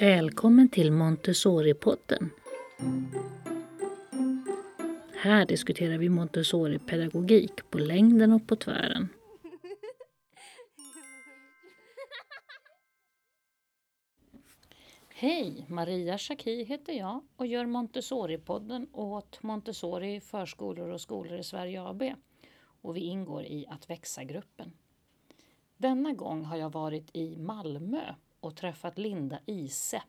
Välkommen till Montessori-podden. Här diskuterar vi Montessori-pedagogik på längden och på tvären. Hej! Maria Schacki heter jag och gör Montessori-podden åt Montessori förskolor och skolor i Sverige AB. Och vi ingår i Att växa-gruppen. Denna gång har jag varit i Malmö och träffat Linda Ise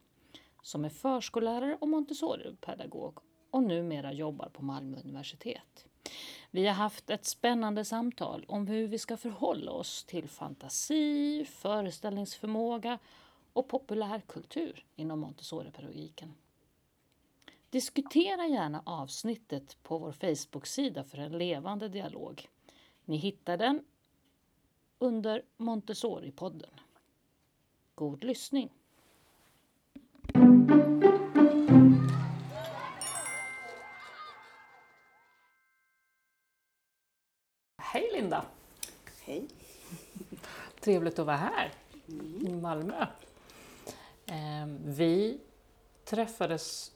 som är förskollärare och Montessori-pedagog och numera jobbar på Malmö universitet. Vi har haft ett spännande samtal om hur vi ska förhålla oss till fantasi, föreställningsförmåga och populärkultur inom Montessori-pedagogiken. Diskutera gärna avsnittet på vår Facebook-sida för en levande dialog. Ni hittar den under Montessori-podden. God lyssning! Hej Linda! Hej! Trevligt att vara här i Malmö. Ehm, Vi träffades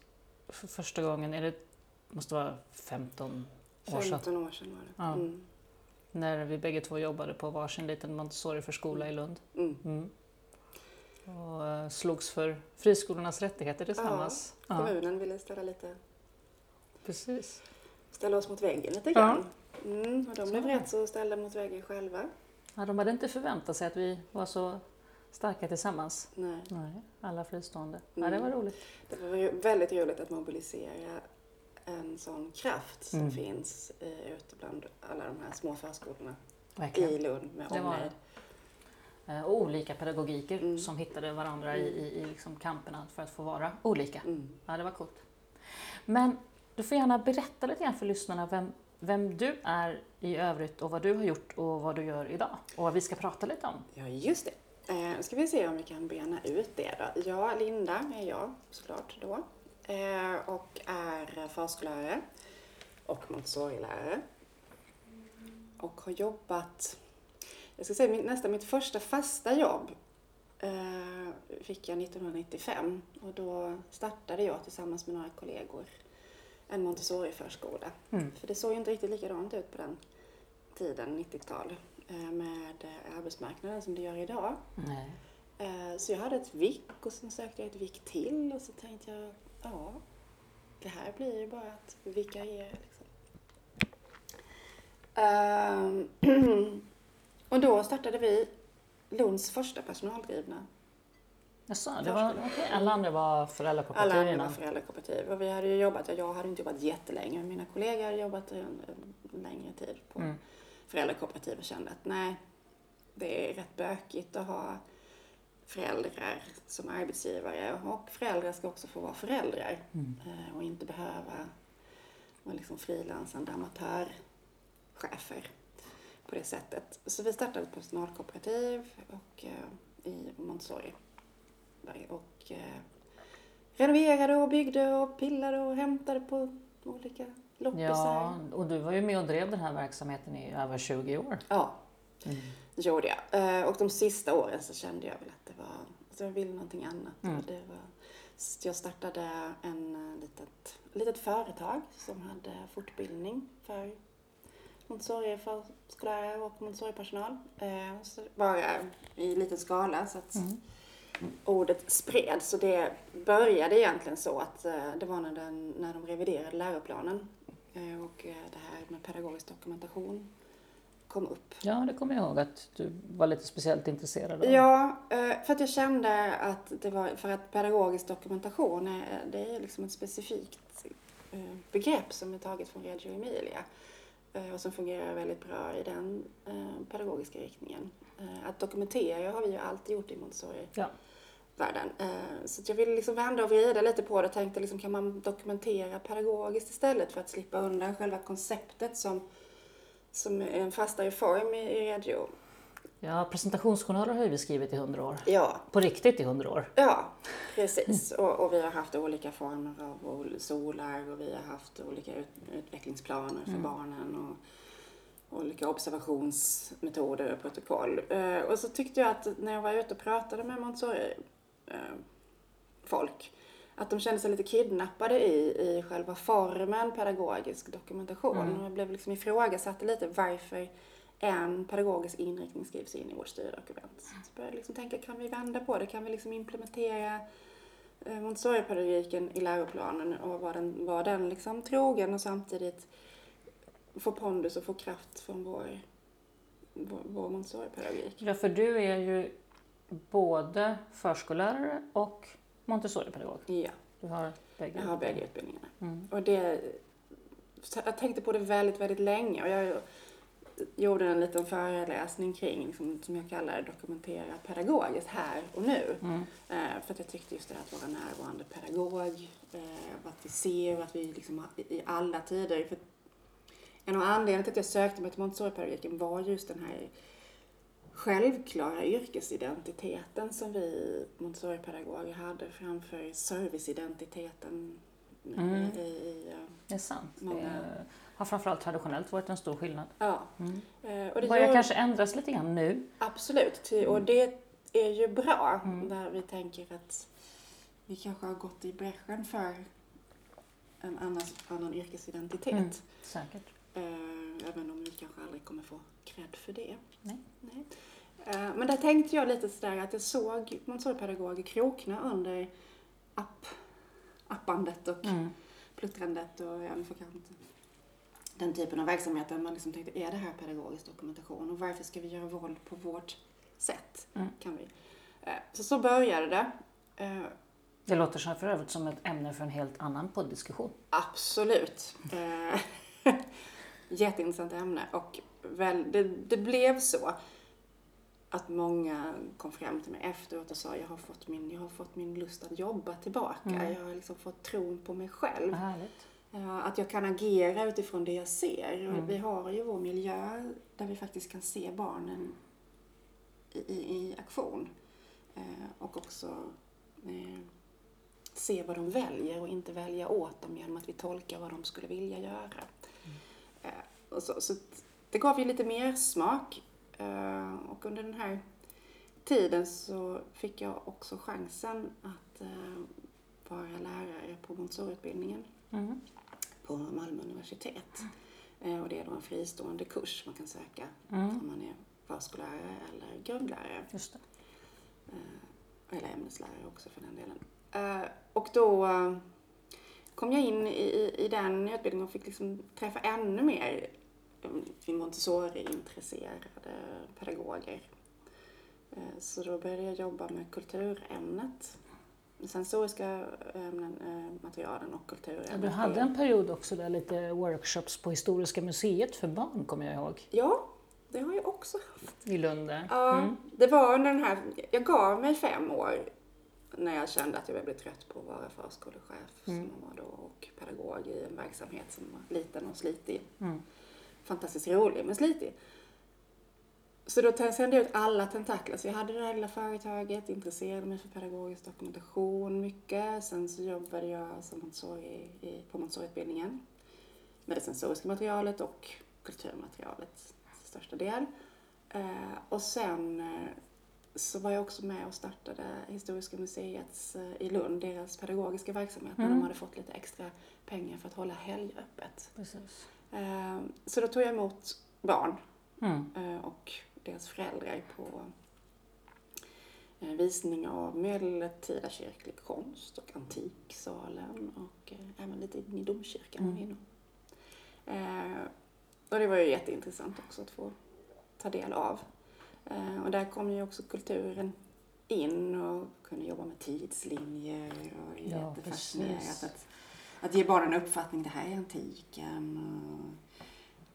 för första gången, är det måste vara 15 år sedan, 15 år sedan var det. Ja. Mm. När vi bägge två jobbade på varsin liten Montessori-förskola i Lund. Mm. Mm. Och eh, slogs för friskolornas rättigheter tillsammans. Ja, Kommunen ville ställa, lite, precis. ställa oss mot väggen lite Ja. grann. Mm, och de Så. blev rätt så ställda mot väggen själva. Ja, de hade inte förväntat sig att vi var så starka tillsammans. Nej. Nej, alla fristående. Ja, det var Mm. roligt. Det var väldigt roligt att mobilisera en sån kraft som Mm. finns eh, ute bland alla de här små förskolorna Verkligen. i Lund med Det var omnejd. Eh, Och olika pedagogiker Mm. som hittade varandra i, i, i liksom kamperna för att få vara olika. Mm. Ja, det var coolt. Men du får gärna berätta lite grann för lyssnarna vem, vem du är i övrigt och vad du har gjort och vad du gör idag och vad vi ska prata lite om. Ja, just det. Eh, ska vi se om vi kan bena ut det då. Ja, Linda är jag såklart då. Eh, och är förskollärare och Montessori-lärare. Och har jobbat, jag ska säga nästan mitt första fasta jobb eh, fick jag 1995 och då startade jag tillsammans med några kollegor en Montessori-förskola. Mm. För det såg ju inte riktigt likadant ut på den tiden, 90-tal, eh, med arbetsmarknaden som det gör idag. Nej. Så jag hade ett vick och sen sökte jag ett vick till och så tänkte jag, ja, det här blir ju bara att vikariera. Liksom. Ehm, och då startade vi Lunds första personaldrivna. Jaså, det var, okej. Alla andra var föräldrakooperativ Alla andra var föräldrakooperativ och vi hade ju jobbat, jag hade inte jobbat jättelänge men mina kollegor hade jobbat en, en längre tid på Mm. föräldrakooperativ och kände att nej, det är rätt bökigt att ha föräldrar som arbetsgivare och föräldrar ska också få vara föräldrar Mm. eh, och inte behöva vara liksom frilansande amatörchefer på det sättet. Så vi startade ett personalkooperativ och, eh, i Montessori och eh, renoverade och byggde och pillade och hämtade på olika loppisar. Ja, och du var ju med och drev den här verksamheten i över 20 år. Ja, Mm. Det gjorde jag. Eh, Och de sista åren så kände jag väl att det var, att jag ville någonting annat. Mm. Det var, jag startade en eh, litet, litet företag som hade fortbildning för Montessori-förskollärare och Montessori-personal. Eh, så Bara i liten skala så att Mm. ordet spreds. Så det började egentligen så att det var när, den, när de reviderade läroplanen och det här med pedagogisk dokumentation kom upp. Ja, det kommer jag ihåg att du var lite speciellt intresserad av. Ja, eh, för att jag kände att det var, för att pedagogisk dokumentation är, det är liksom ett specifikt eh, begrepp som är taget från Reggio Emilia eh, och som fungerar väldigt bra i den pedagogiska riktningen. Att dokumentera har vi ju alltid gjort i Montessori Ja. världen. Så jag ville liksom vända och vrida lite på det och tänkte liksom, kan man dokumentera pedagogiskt istället för att slippa undan själva konceptet som, som är en fastare form i, i Reggio. ja, presentationsjournaler har vi skrivit i 100 år. Ja, På riktigt i 100 år. Ja, precis. Och, och vi har haft olika former av ol- solar och vi har haft olika ut, utvecklingsplaner för barnen och, olika observationsmetoder och protokoll. Eh, och så tyckte jag att när jag var ute och pratade med Montessori-folk att de kände sig lite kidnappade i, i själva formen pedagogisk dokumentation. Mm. Och jag blev liksom ifrågasatte lite varför en pedagogisk inriktning skrivs in i vårt styrdokument. Så jag började liksom tänka, kan vi vända på det? Kan vi liksom implementera eh, Montessori-pedagogiken i läroplanen och vara den, var den liksom trogen och samtidigt få pondus och få kraft från vår, vår, vår Montessori-pedagogik. Ja, för du är ju både förskollärare och Montessori-pedagog. Ja. Du har bägge? Jag har bägge utbildningarna. Mm. Och det, jag tänkte på det väldigt, väldigt länge och jag gjorde en liten föreläsning kring, som, som jag kallar dokumentera pedagogiskt här och nu. Mm. Eh, för att jag tyckte just det att vara närvarande pedagog, eh, att vi ser och att vi liksom i alla tider. För en av anledningarna till att jag sökte mig till Montessori-pedagogiken var just den här självklara yrkesidentiteten som vi Montessori-pedagoger hade framför serviceidentiteten mm. i, i Det är sant. Många... Det har framförallt traditionellt varit en stor skillnad. Ja. Mm. Eh, och det börjar gör... kanske ändras lite grann nu. Absolut, och mm. det är ju bra mm. där vi tänker att vi kanske har gått i bräschen för en annan, annan yrkesidentitet. Mm. Säkert. Eh, även om vi kanske aldrig kommer få cred för det. Nej. Nej. Eh, men där tänkte jag lite sådär att jag såg Montessori-pedagoger krokna under app, appandet och mm. pluttrandet och den typen av verksamhet där man liksom tänkte, är det här pedagogisk dokumentation och varför ska vi göra våld på vårt sätt? Mm. Kan vi? Eh, så så började det. Det låter så för övrigt som ett ämne för en helt annan poddiskussion. Absolut. Jätteintressant ämne och väl, det, det blev så att många kom fram till mig efteråt och sa jag har fått min, jag har fått min lust att jobba tillbaka. Mm. Jag har liksom fått tron på mig själv. Härligt. Att jag kan agera utifrån det jag ser. Mm. Vi har ju vår miljö där vi faktiskt kan se barnen i, i, i aktion. Eh, och också eh, se vad de väljer och inte välja åt dem genom att vi tolkar vad de skulle vilja göra. Eh, och så, så det gav ju lite mer smak. Eh, och under den här tiden så fick jag också chansen att eh, vara lärare på Montessoriutbildningen mm. på Malmö universitet. Mm. Och det är då en fristående kurs man kan söka mm. om man är förskollärare eller grundlärare. Eller ämneslärare också för den delen. Och då kom jag in i, i den utbildningen och fick liksom träffa ännu mer Montessori-intresserade pedagoger. Eh, så då började jag jobba med kulturämnet. Sensoriska ämnen, eh, materialen och kulturämnen. du hade en period också där lite workshops på Historiska museet för barn, kommer jag ihåg. Ja, det har jag också haft. I Lund där. Ja, mm. det var under den här, jag gav mig fem år när jag kände att jag bli trött på att vara förskolechef mm. som man var då och pedagog i en verksamhet som var liten och slitig. Mm fantastiskt rolig men slitig. Så då sände jag ut alla tentakler. Så jag hade det här lilla företaget, intresserade mig för pedagogisk dokumentation mycket. Sen så jobbade jag som Montessori på Montessoriutbildningen med det sensoriska materialet och kulturmaterialet till största del. Eh, och sen eh, så var jag också med och startade Historiska museets eh, i Lund, deras pedagogiska verksamhet, mm. när de hade fått lite extra pengar för att hålla helgöppet. Precis. Eh, så då tog jag emot barn mm. Eh, och deras föräldrar på eh, visning av medeltida kyrklig konst och antiksalen och även lite i domkyrkan. Mm. Och det var ju jätteintressant också att få ta del av. Och där kom ju också kulturen in och kunde jobba med tidslinjer och ja, jättefascinerat att att ge barnen en uppfattning, det här är antiken,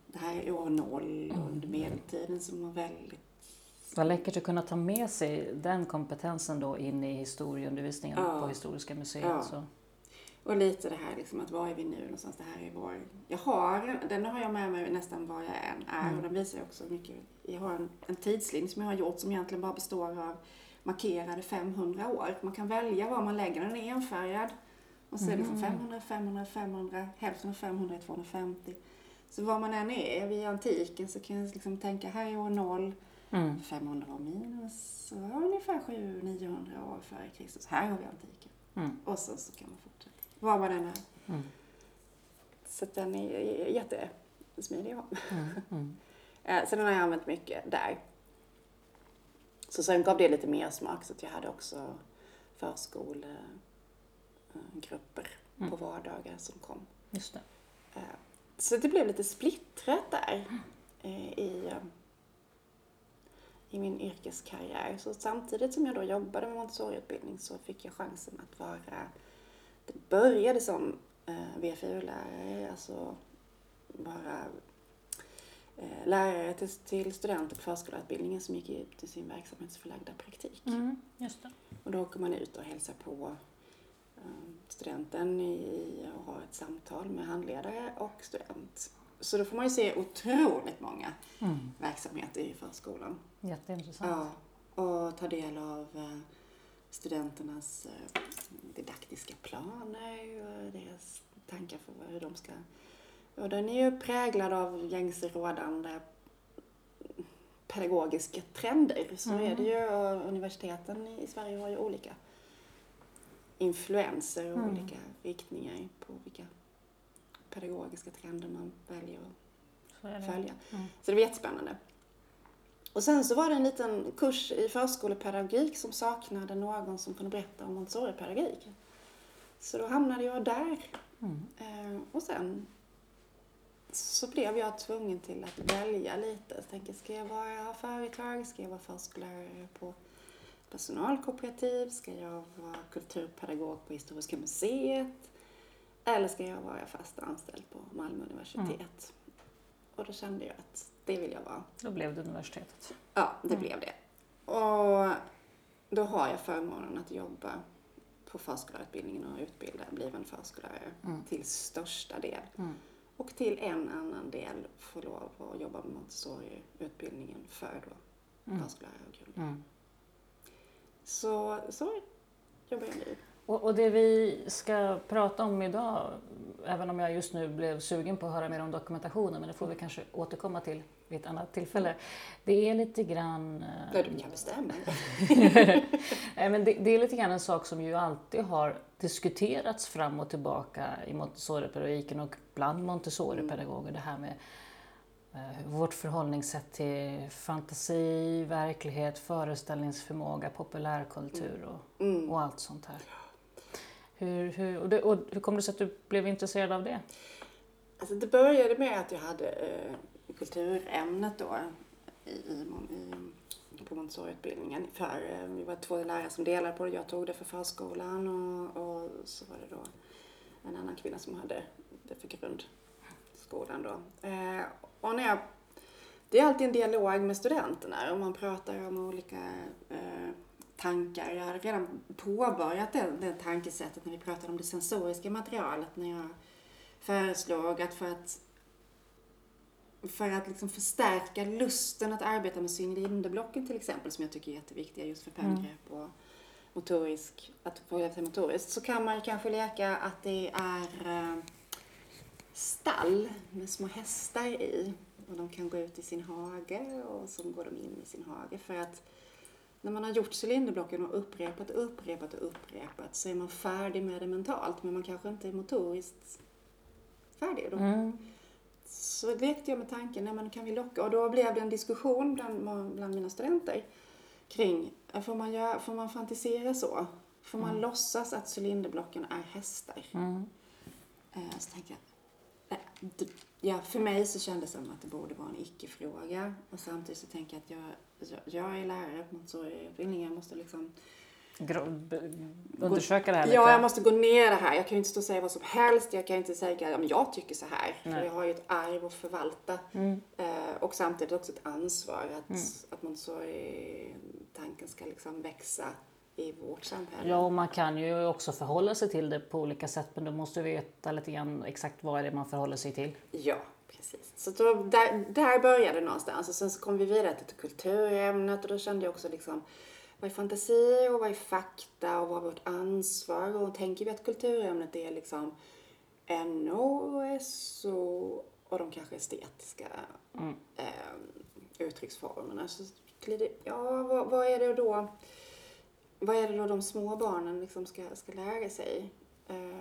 det här är år noll och under medeltiden som var väldigt vad läckert att kunna ta med sig den kompetensen då in i historieundervisningen ja. på Historiska museet. Ja. Så. Och lite det här liksom att var är vi nu någonstans? Det här är vår... Jag har, den har jag med mig nästan var jag än är mm. och den visar också mycket. Jag har en, en tidslinje som jag har gjort som egentligen bara består av markerade 500 år. Man kan välja var man lägger den. Den är enfärgad. Och så är det liksom 500, 500, 500, hälften av 500 är 250. Så var man än är vid antiken så kan jag liksom tänka här är år noll, Mm. 500 år minus, så ungefär 700-900 år före Kristus. Här har vi antiken. Mm. Och sen så kan man fortsätta. Var man än är. Mm. Så den är jättesmidig att ha. Mm. Mm. Eh, Så den har jag använt mycket där. Så sen gav det lite mer smak så att jag hade också förskolegrupper Mm. på vardagar som kom. Just det. Eh, Så det blev lite splittrat där eh, i, eh, i min yrkeskarriär. Så samtidigt som jag då jobbade med Montessoriutbildning så fick jag chansen att vara, det började som VFU-lärare, alltså vara lärare till, till studenter på förskollärarutbildningen som gick ut i sin verksamhetsförlagda praktik. Mm. Just det. Och då åker man ut och hälsar på studenten i, och har ett samtal med handledare och student. Så då får man ju se otroligt många Mm. verksamheter i förskolan. Jätteintressant. Ja, och ta del av eh, studenternas eh, didaktiska planer och deras tankar för hur de ska... Och den är ju präglad av gängse rådande pedagogiska trender. Så Mm. är det ju. Och universiteten i Sverige har ju olika influenser och Mm. olika riktningar på vilka pedagogiska trender man väljer att Så följa. Mm. Så det var jättespännande. Och sen så var det en liten kurs i förskolepedagogik som saknade någon som kunde berätta om Montessori-pedagogik. Så då hamnade jag där. Mm. Eh, och sen så blev jag tvungen till att välja lite. Jag tänker, ska jag vara företag? Ska jag vara förskollärare på personalkooperativ? Ska jag vara kulturpedagog på Historiska museet? Eller ska jag vara fast anställd på Malmö universitet? Och då kände jag att det vill jag vara. Då blev det universitetet. Ja, det Mm. blev det. Och då har jag förmånen att jobba på förskollärarutbildningen och utbilda blivande förskollärare Mm. till största del. Mm. Och till en annan del få lov att jobba med Montessori-utbildningen för då Mm. förskollärare och grund. Mm. Så, så jobbar jag nu. Och, och det vi ska prata om idag, även om jag just nu blev sugen på att höra mer om dokumentationen, men det får vi kanske återkomma till vid ett annat tillfälle. Det är lite grann... eh, Där du kan bestämma. Nej, men det, det är lite grann en sak som ju alltid har diskuterats fram och tillbaka i Montessori-pedagogiken och bland Montessori-pedagoger. Det här med vårt förhållningssätt till fantasi, verklighet, föreställningsförmåga, populärkultur och, Mm. och allt sånt här. Hur, hur, och det, och hur kom det sig att du blev intresserad av det? Alltså det började med att jag hade eh, kulturämnet då i, i, i, på Montessoriutbildningen. För, eh, vi var två lärare som delade på det. Jag tog det för förskolan och, och så var det då en annan kvinna som hade det för grundskolan då. Eh, och när jag, det är alltid en dialog med studenterna och man pratar om olika eh, tankar. Jag hade redan påbörjat det, det tankesättet när vi pratade om det sensoriska materialet när jag föreslog att för att för att liksom förstärka lusten att arbeta med synlinderblocken till exempel, som jag tycker är jätteviktiga just för penningrepp och motorisk, att få hjälp sig motoriskt, så kan man kanske leka att det är eh, stall med små hästar i. Och de kan gå ut i sin hage och så går de in i sin hage. För att när man har gjort cylinderblocken och upprepat och upprepat och upprepat så är man färdig med det mentalt, men man kanske inte är motoriskt färdig. Då Mm. så lekte jag med tanken, nej, men kan vi locka? Och då blev det en diskussion bland, bland mina studenter kring, får man, göra, får man fantisera så? Får man låtsas att cylinderblocken är hästar? Mm. Eh, Så tänkte jag, ja, för mig så kändes det som att det borde vara en icke-fråga. Och samtidigt så tänker jag att jag, jag, jag är lärare på Montessori-utbildning, jag måste liksom undersöka det här lite. Ja, jag måste gå ner det här. Jag kan ju inte stå och säga vad som helst. Jag kan inte säga att jag tycker så här. För Nej. jag har ju ett arv att förvalta. Mm. Eh, och samtidigt också ett ansvar att, Mm. att man så är, tanken ska liksom växa i vårt samhälle. Ja, och man kan ju också förhålla sig till det på olika sätt, men då måste vi veta lite grann exakt vad är det man förhåller sig till. Ja, precis. Så då, där, där började det någonstans. Och sen så kom vi vidare till kulturämnet och då kände jag också liksom vad är fantasi och vad är fakta och vad är vårt ansvar? Och tänker vi att kulturämnet är liksom NO, SO och de kanske estetiska Mm. eh, uttrycksformerna. Så glider, ja, vad, vad är det då? Vad är det då de små barnen liksom ska, ska lära sig? Eh,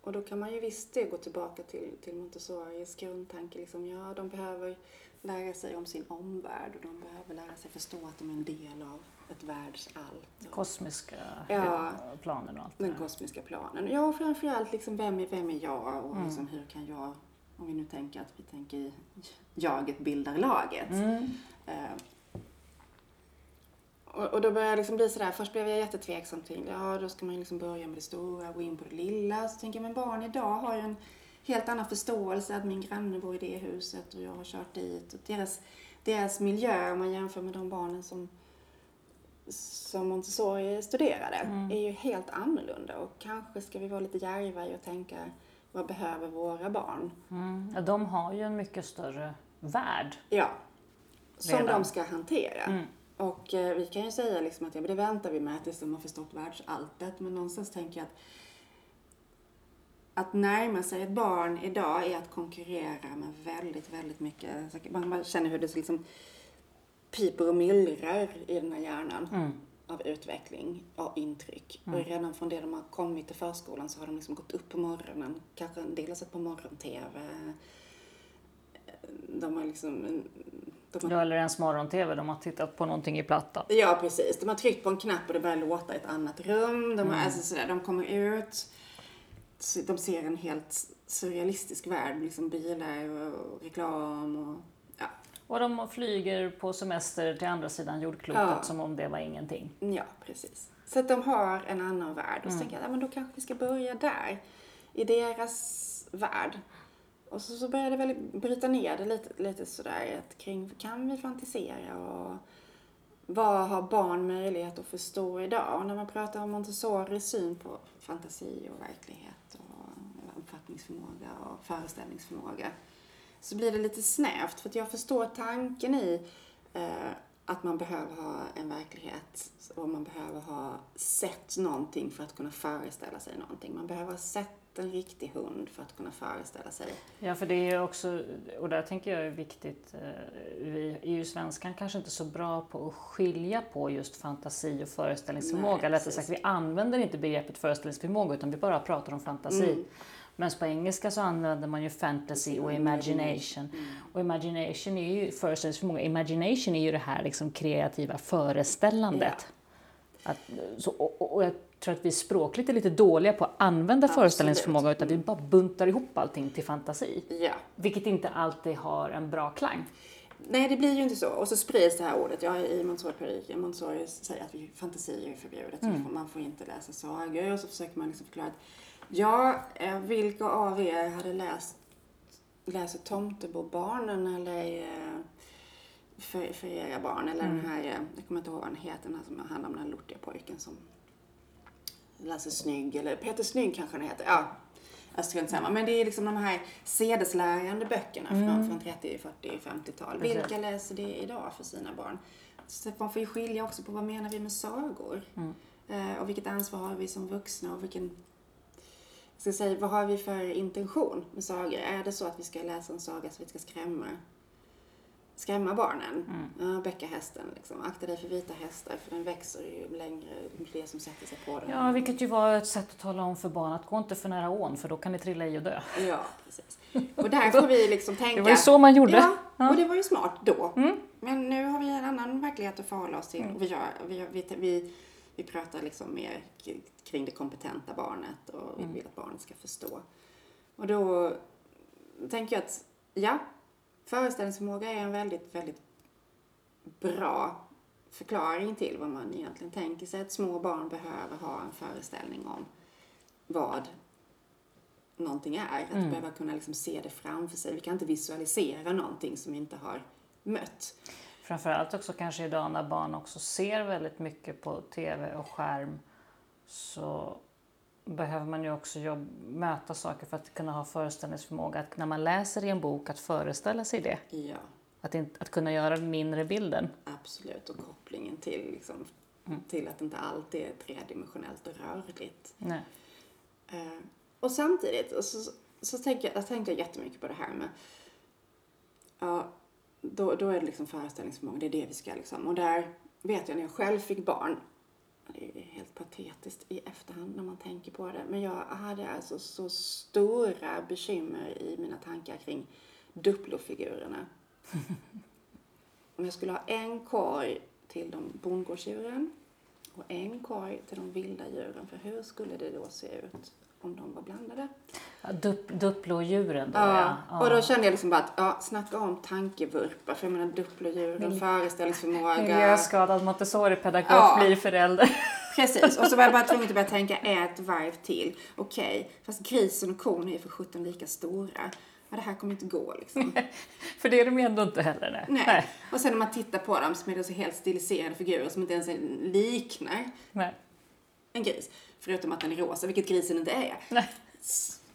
och då kan man ju visst det gå tillbaka till, till Montessoris grundtanke. Liksom, ja, de behöver lära sig om sin omvärld och de behöver lära sig förstå att de är en del av ett världsall. Kosmiska Ja. planer och allt det Den där. kosmiska planen. Ja, och framförallt liksom vem är, vem är jag och Mm. liksom hur kan jag, om vi nu tänker att vi tänker i jaget bildar laget. Mm. Eh, och, och då började jag liksom bli sådär, först blev jag jättetveksam till, ja då ska man ju liksom börja med det stora, gå in på det lilla. Så tänker jag, men barn idag har ju en helt annan förståelse att min granne bor i det huset och jag har kört dit. Och deras, deras miljö, om man jämför med de barnen som, som Montessori studerade, Mm. är ju helt annorlunda. Och kanske ska vi vara lite djärva i att tänka, vad behöver våra barn? Mm. Ja, de har ju en mycket större värld. Ja, som Redan. de ska hantera. Mm. Och eh, vi kan ju säga liksom att ja, det väntar vi med tills de har förstått världsalltet. Men någonstans tänker jag att att närma sig ett barn idag är att konkurrera med väldigt, väldigt mycket. man känner hur det liksom piper och myllrar i den här hjärnan Mm. av utveckling och intryck. Mm. Och redan från det de har kommit till förskolan så har de liksom gått upp på morgonen. Kanske en del har sett på morgon-tv. De har liksom... De Ja, eller ens morgon-tv, de har tittat på någonting i plattan. Ja, precis. De har tryckt på en knapp och det börjar låta i ett annat rum. De, har, Mm. alltså, sådär, de kommer ut, de ser en helt surrealistisk värld. Liksom bilar och reklam och ja. Och de flyger på semester till andra sidan jordklotet Ja. som om det var ingenting. Ja, precis. Så att de har en annan värld. Och så Mm. tänker jag, ja, men då kanske vi ska börja där. I deras värld. Och så, så började jag väl bryta ner det lite, lite sådär att kring, kan vi fantisera och vad har barn möjlighet att förstå idag? Och när man pratar om Montessoris syn på fantasi och verklighet och uppfattningsförmåga och föreställningsförmåga så blir det lite snävt för att jag förstår tanken i eh, att man behöver ha en verklighet och man behöver ha sett någonting för att kunna föreställa sig någonting. Man behöver ha sett en riktig hund för att kunna föreställa sig. Ja, för det är också, och där tänker jag är viktigt, eh, vi är ju svenskan kanske inte så bra på att skilja på just fantasi och föreställningsförmåga. Nej, rättare sagt, vi använder inte begreppet föreställningsförmåga utan vi bara pratar om fantasi. Mm. Men på engelska så använder man ju fantasy och imagination. Mm. Och imagination är ju föreställningsförmåga. Imagination är ju det här liksom kreativa föreställandet. Att, så, och, och- och tror att vi språkligt är lite dåliga på att använda Absolut. föreställningsförmåga utan vi bara buntar ihop allting till fantasi. Ja. Vilket inte alltid har en bra klang. Nej, det blir ju inte så. Och så sprids det här ordet. Jag är i Montessori-pedagogiken. Montessori säger att vi, fantasi är förbjudet. Mm. Man får inte läsa sagor. Och så försöker man liksom förklara att ja, eh, vilka av er hade läst läser Tomtebobarnen eller eh, för, för era barn eller Mm. den här, eh, jag kommer inte ihåg vad den heter, den här som handlar om den här lortiga pojken som läser Snygg eller Peter Snygg kanske den heter. Ja, jag strunt samma. Men det är liksom de här sedeslärande böckerna från, från 30, 40, 50-tal. Precis. Vilka läser det idag för sina barn? Så man får ju skilja också på vad menar vi med sagor? Mm. Eh, och vilket ansvar har vi som vuxna och vilken jag ska säga, vad har vi för intention med sagor? Är det så att vi ska läsa en saga så att vi ska skrämma, skrämma barnen? Mm. Ja, bäckahästen, liksom. akta dig för vita hästar för den växer ju längre, ju fler som sätter sig på den. Ja, vilket ju var ett sätt att tala om för barn att gå inte för nära ån för då kan ni trilla i och dö. Ja, precis. Och där får vi liksom tänka. Det var ju så man gjorde. Ja, Ja. och det var ju smart då. Mm. Men nu har vi en annan verklighet att förhålla oss till. Och vi, gör, vi, vi, vi, vi pratar liksom mer kring det kompetenta barnet och vi Mm. vill att barnet ska förstå. Och då tänker jag att, ja, föreställningsförmåga är en väldigt, väldigt bra förklaring till vad man egentligen tänker sig att små barn behöver ha en föreställning om vad någonting är. Att Mm. behöva kunna liksom se det framför sig. Vi kan inte visualisera någonting som vi inte har mött. Framförallt också kanske idag när barn också ser väldigt mycket på tv och skärm så behöver man ju också jobb, möta saker för att kunna ha föreställningsförmåga. Att när man läser i en bok att föreställa sig det. Ja, Att, inte, att kunna göra den inre bilden. absolut. Och kopplingen till, liksom, Mm. till att inte allt är tredimensionellt och rörligt. Nej. Eh, och samtidigt, och så, så tänker jag, jag tänker jättemycket på det här med, ja, då, då är det liksom föreställningsförmåga, det är det vi ska liksom. Och där vet jag när jag själv fick barn, det är helt patetiskt i efterhand när man tänker på det, men jag hade alltså så stora bekymmer i mina tankar kring Duplo-figurerna. Om jag skulle ha en korg till de bondgårdsdjuren och en korg till de vilda djuren, för hur skulle det då se ut om de var blandade? Ja, dup, då Ja, ja. och då kände jag liksom bara att, ja, snacka om tankevurpa, för jag menar Duplo-djuren, föreställningsförmåga. Miljöskadad Montessori-pedagog Ja. blir förälder. Precis, och så var jag bara tvungen att börja tänka ett varv till. Okej, fast grisen och kon är ju för sjutton lika stora. Ja, det här kommer inte gå liksom. För det är de ju ändå inte heller. Nej. Nej. Och sen när man tittar på dem så är det så helt stiliserade figurer som inte ens liknar Nej. En gris. Förutom att den är rosa, vilket grisen inte är. Nej.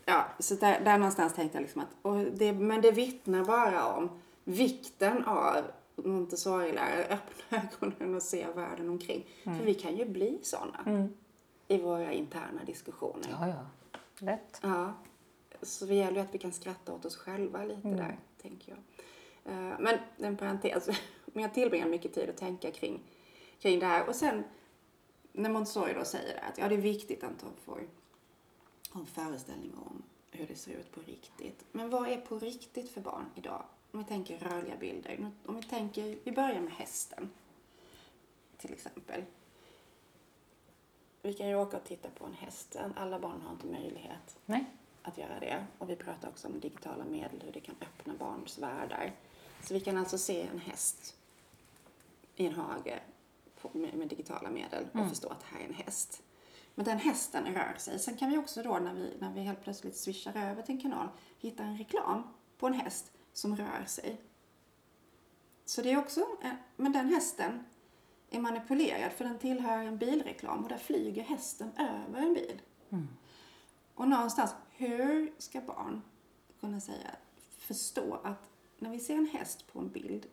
Ja, så där, där någonstans tänkte jag liksom att, och det, men det vittnar bara om vikten av Montessori-lärare, öppna ögonen och se världen omkring. För vi kan ju bli sådana i våra interna diskussioner. Ja, ja. Lätt. Ja, så det gäller ju att vi kan skratta åt oss själva lite där, tänker jag. Eh, Men en parentes, men jag tillbringar mycket tid att tänka kring, kring det här. Och sen när Montessori då säger att ja, det är viktigt att de får ha en föreställning om hur det ser ut på riktigt. Men vad är på riktigt för barn idag? Om vi tänker rörliga bilder. Om vi tänker, vi börjar med hästen. Till exempel. Vi kan ju åka och titta på en häst. Alla barn har inte möjlighet Nej. att göra det. Och vi pratar också om digitala medel, hur det kan öppna barns världar. Så vi kan alltså se en häst i en hage med, med digitala medel och förstå att det här är en häst. Men den hästen rör sig. Sen kan vi också då när vi, när vi helt plötsligt swishar över till en kanal hitta en reklam på en häst som rör sig. Så det är också, eh, men den hästen är manipulerad för den tillhör en bilreklam och där flyger hästen över en bil. Och någonstans, hur ska barn kunna säga, förstå att när vi ser en häst på en bild,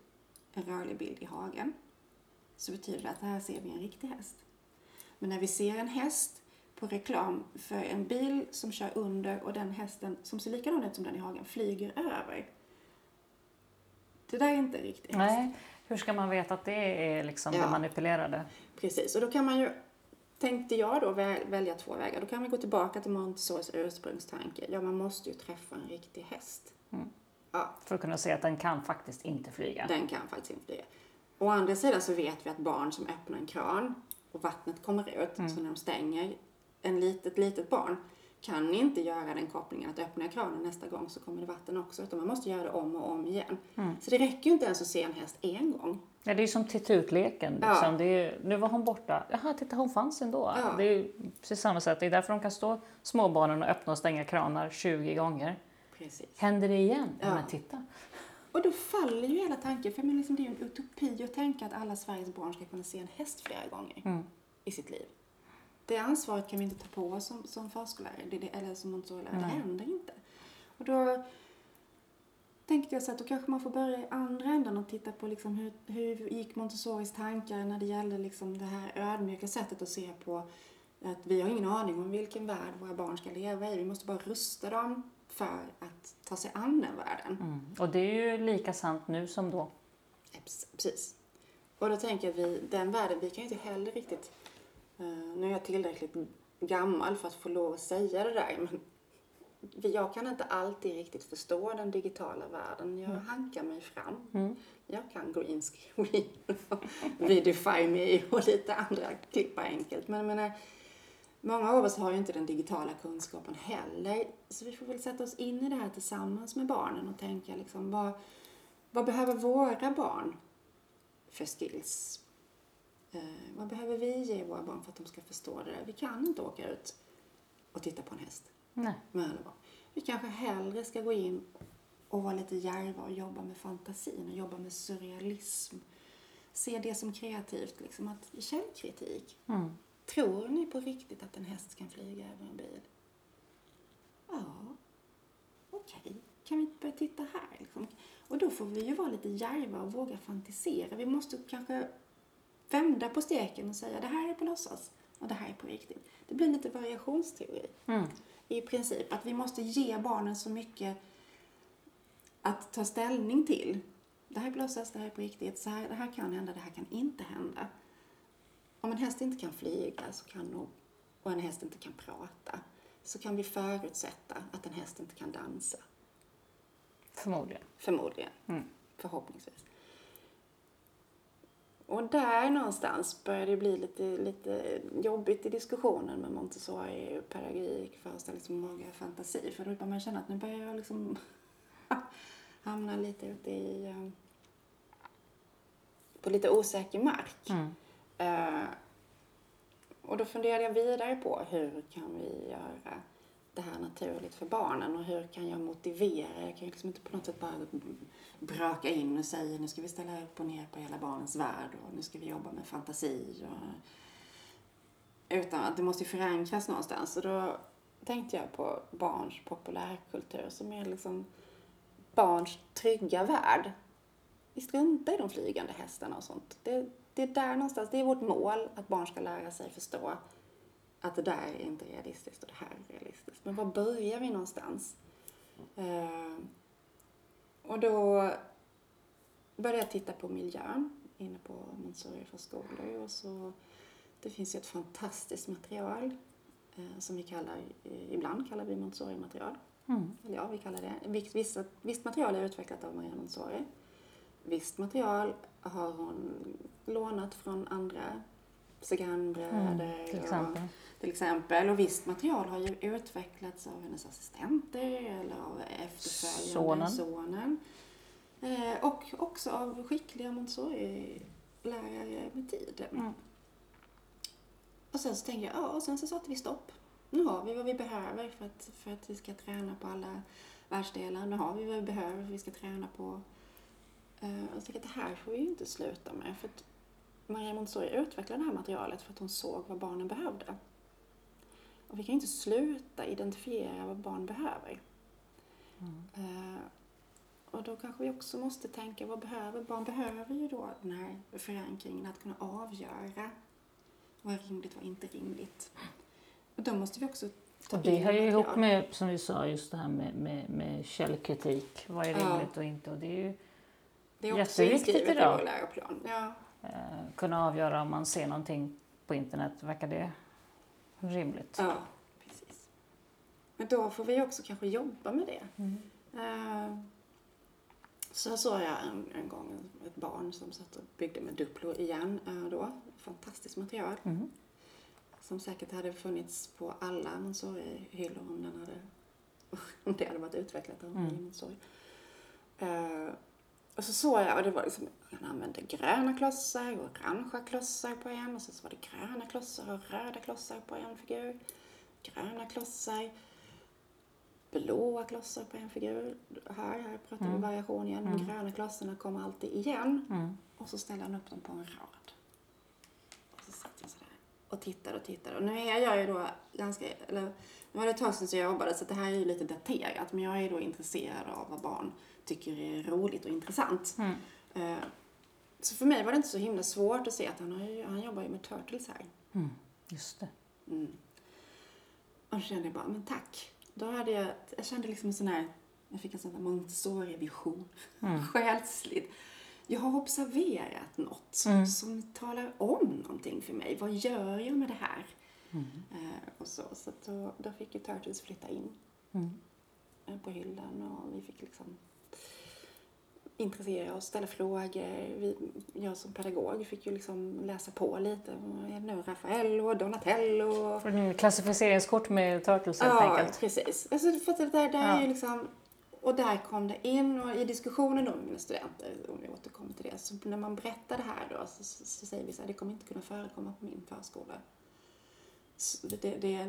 en rörlig bild i hagen, så betyder det att här ser vi en riktig häst. Men när vi ser en häst på reklam för en bil som kör under och den hästen som ser likadan ut som den i hagen flyger över. Det där är inte en riktig häst. Nej. Hur ska man veta att det är liksom Ja. det manipulerade? Precis, och då kan man ju, tänkte jag då, vä- välja två vägar. Då kan vi gå tillbaka till Montessoris ursprungstanke. Ja, man måste ju träffa en riktig häst. Ja, För att kunna se att den kan faktiskt inte flyga. den kan faktiskt inte flyga. Å andra sidan så vet vi att barn som öppnar en kran och vattnet kommer ut, så när de stänger, en litet, litet barn kan inte göra den kopplingen att öppnar jag kranen nästa gång så kommer det vatten också, utan man måste göra det om och om igen. Så det räcker ju inte ens att se en häst en gång. Ja, det är ju som titta ut-leken. Ja. Liksom. Det är, nu var hon borta. Jaha, titta hon fanns ändå. Ja. Det är ju precis samma sätt. Det är därför de kan stå småbarnen och öppna och stänga kranar 20 gånger. Precis. Händer det igen? Ja. Ja. Men titta. Och då faller ju hela tanken, för liksom det är ju en utopi att tänka att alla Sveriges barn ska kunna se en häst flera gånger i sitt liv. Det ansvaret kan vi inte ta på oss som, som förskollärare det, det, eller som Montessori-lärare. Det händer inte. Och då tänkte jag så att då kanske man får börja i andra änden och titta på liksom hur, hur gick Montessoris tankar när det gällde liksom det här ödmjuka sättet att se på att vi har ingen aning om vilken värld våra barn ska leva i. Vi måste bara rusta dem för att ta sig an den världen. Mm. Och det är ju lika sant nu som då. Precis-. Och då tänker vi, den världen, vi kan ju inte heller riktigt... eh, nu är jag tillräckligt gammal för att få lov att säga det där, men jag kan inte alltid riktigt förstå den digitala världen. Jag hankar mig fram. Jag kan green screen och Vidify Me och lite andra klippa enkelt. Men jag menar, många av oss har ju inte den digitala kunskapen heller. Så vi får väl sätta oss in i det här tillsammans med barnen och tänka liksom vad, vad behöver våra barn för skills? Eh, vad behöver vi ge våra barn för att de ska förstå det där? Vi kan inte åka ut och titta på en häst Nej. med alla barn. Vi kanske hellre ska gå in och vara lite djärva och jobba med fantasin och jobba med surrealism. Se det som kreativt, liksom att källkritik. Mm. Tror ni på riktigt att en häst kan flyga över en bil? Ja, okej. Kan vi inte börja titta här? Liksom? Och då får vi ju vara lite djärva och våga fantisera. Vi måste kanske vända på steken och säga det här är på låtsas och det här är på riktigt. Det blir lite variationsteori. Mm. i princip. Att vi måste ge barnen så mycket att ta ställning till. Det här är låtsas, det här är på riktigt, så här, det här kan hända, det här kan inte hända. Om en häst inte kan flyga så kan nog, och en häst inte kan prata så kan vi förutsätta att en häst inte kan dansa. Förmodligen. Förmodligen. Mm. Förhoppningsvis. Och där någonstans börjar det bli lite, lite jobbigt i diskussionen med Montessori, pedagogik, föreställningsförmåga, fantasi. För då börjar man känna att nu börjar jag liksom hamna lite ute i... eh, på lite osäker mark. Mm. Eh, och då funderade jag vidare på hur kan vi göra det här naturligt för barnen och hur kan jag motivera? Jag kan ju liksom inte på något sätt bara braka in och säga nu ska vi ställa upp och ner på hela barnens värld och nu ska vi jobba med fantasi. Och, utan att det måste ju förankras någonstans. Och då tänkte jag på barns populärkultur som är liksom barns trygga värld. Vi struntar i de flygande hästarna och sånt. Det, det är där någonstans, det är vårt mål, att barn ska lära sig förstå att det där är inte realistiskt och det här är realistiskt. Men var börjar vi någonstans? Eh, och då började jag titta på miljön inne på Montessori för skolor och så det finns ju ett fantastiskt material eh, som vi kallar, eh, ibland kallar vi Montessori-material. Mm. Eller ja, vi kallar det. Viss- Vissa, visst material är utvecklat av Maria Montessori. Visst material har hon lånat från andra Saganbröder Mm, till exempel. och, till exempel. Och visst material har ju utvecklats av hennes assistenter eller av efterföljande Sonen. sonen. Eh, och också av skickliga Montessori-lärare med tid. Mm. Och sen så tänkte jag, ja, och sen så satte vi stopp. Nu har vi vad vi behöver för att, för att vi ska träna på alla världsdelar. Nu har vi vad vi behöver för att vi ska träna på. Och jag att det här får vi ju inte sluta med. För att Maria Montessori utvecklade det här materialet för att hon såg vad barnen behövde. Och vi kan inte sluta identifiera vad barn behöver. Eh, och då kanske vi också måste tänka, vad behöver barn? behöver ju då den här förankringen att kunna avgöra vad är rimligt, vad är inte rimligt. Och då måste vi också Och det hör ju ihop med, som vi sa, just det här med, med, med källkritik. Vad är Ja. rimligt och inte? Och det är ju Det är också inskrivet i idag. vår läroplan. Ja. eh, kunna avgöra om man ser någonting på internet. Verkar det rimligt? ja, precis. Men då får vi också kanske jobba med det. Mm. Eh, Så såg jag en, en gång ett barn som satt och byggde med Duplo igen eh, då. Fantastiskt material. Mm. Som säkert hade funnits på alla Montessori-hyllor om, den hade, om det hade varit utvecklat av Mm. Montessori. Och så såg jag, och det var liksom, han använde gröna klossar och orangea klossar på en och så var det gröna klossar och röda klossar på en figur. Gröna klossar, blåa klossar på en figur. Här, här pratar vi Mm. variation igen. De Mm. gröna klossarna kommer alltid igen. Mm. Och så ställer han upp dem på en rad. Och så satt jag sådär och tittade och tittade. Och nu är jag ju då ganska, eller nu var det ett tag sedan jag jobbade så det här är ju lite daterat. Men jag är då intresserad av vad barn tycker är roligt och intressant. Mm. Eh, Så för mig var det inte så himla svårt att se att han, har han jobbar ju med Turtles här. Mm. Just det. Mm. Och då kände jag bara, men tack. Då hade jag, jag kände liksom en sån här, jag fick en sån här Montessori-vision. Mm. Själsligt. Jag har observerat något Mm. som talar om någonting för mig. Vad gör jag med det här? Mm. Eh, och så så då, då fick ju Turtles flytta in Mm. eh, på hyllan och vi fick liksom intressera oss, ställa frågor. Vi, jag som pedagog fick ju liksom läsa på lite. Nu? Raffaello, Donatello. Får ni klassificeringskort med Turtles helt Ja, enkelt? precis. Alltså, för att där, där Ja. är liksom... Och där kom det in och i diskussionen då med mina studenter, om vi återkommer till det, så när man berättar det här då så, så, så säger vi så här, det kommer inte kunna förekomma på min förskola. Det, det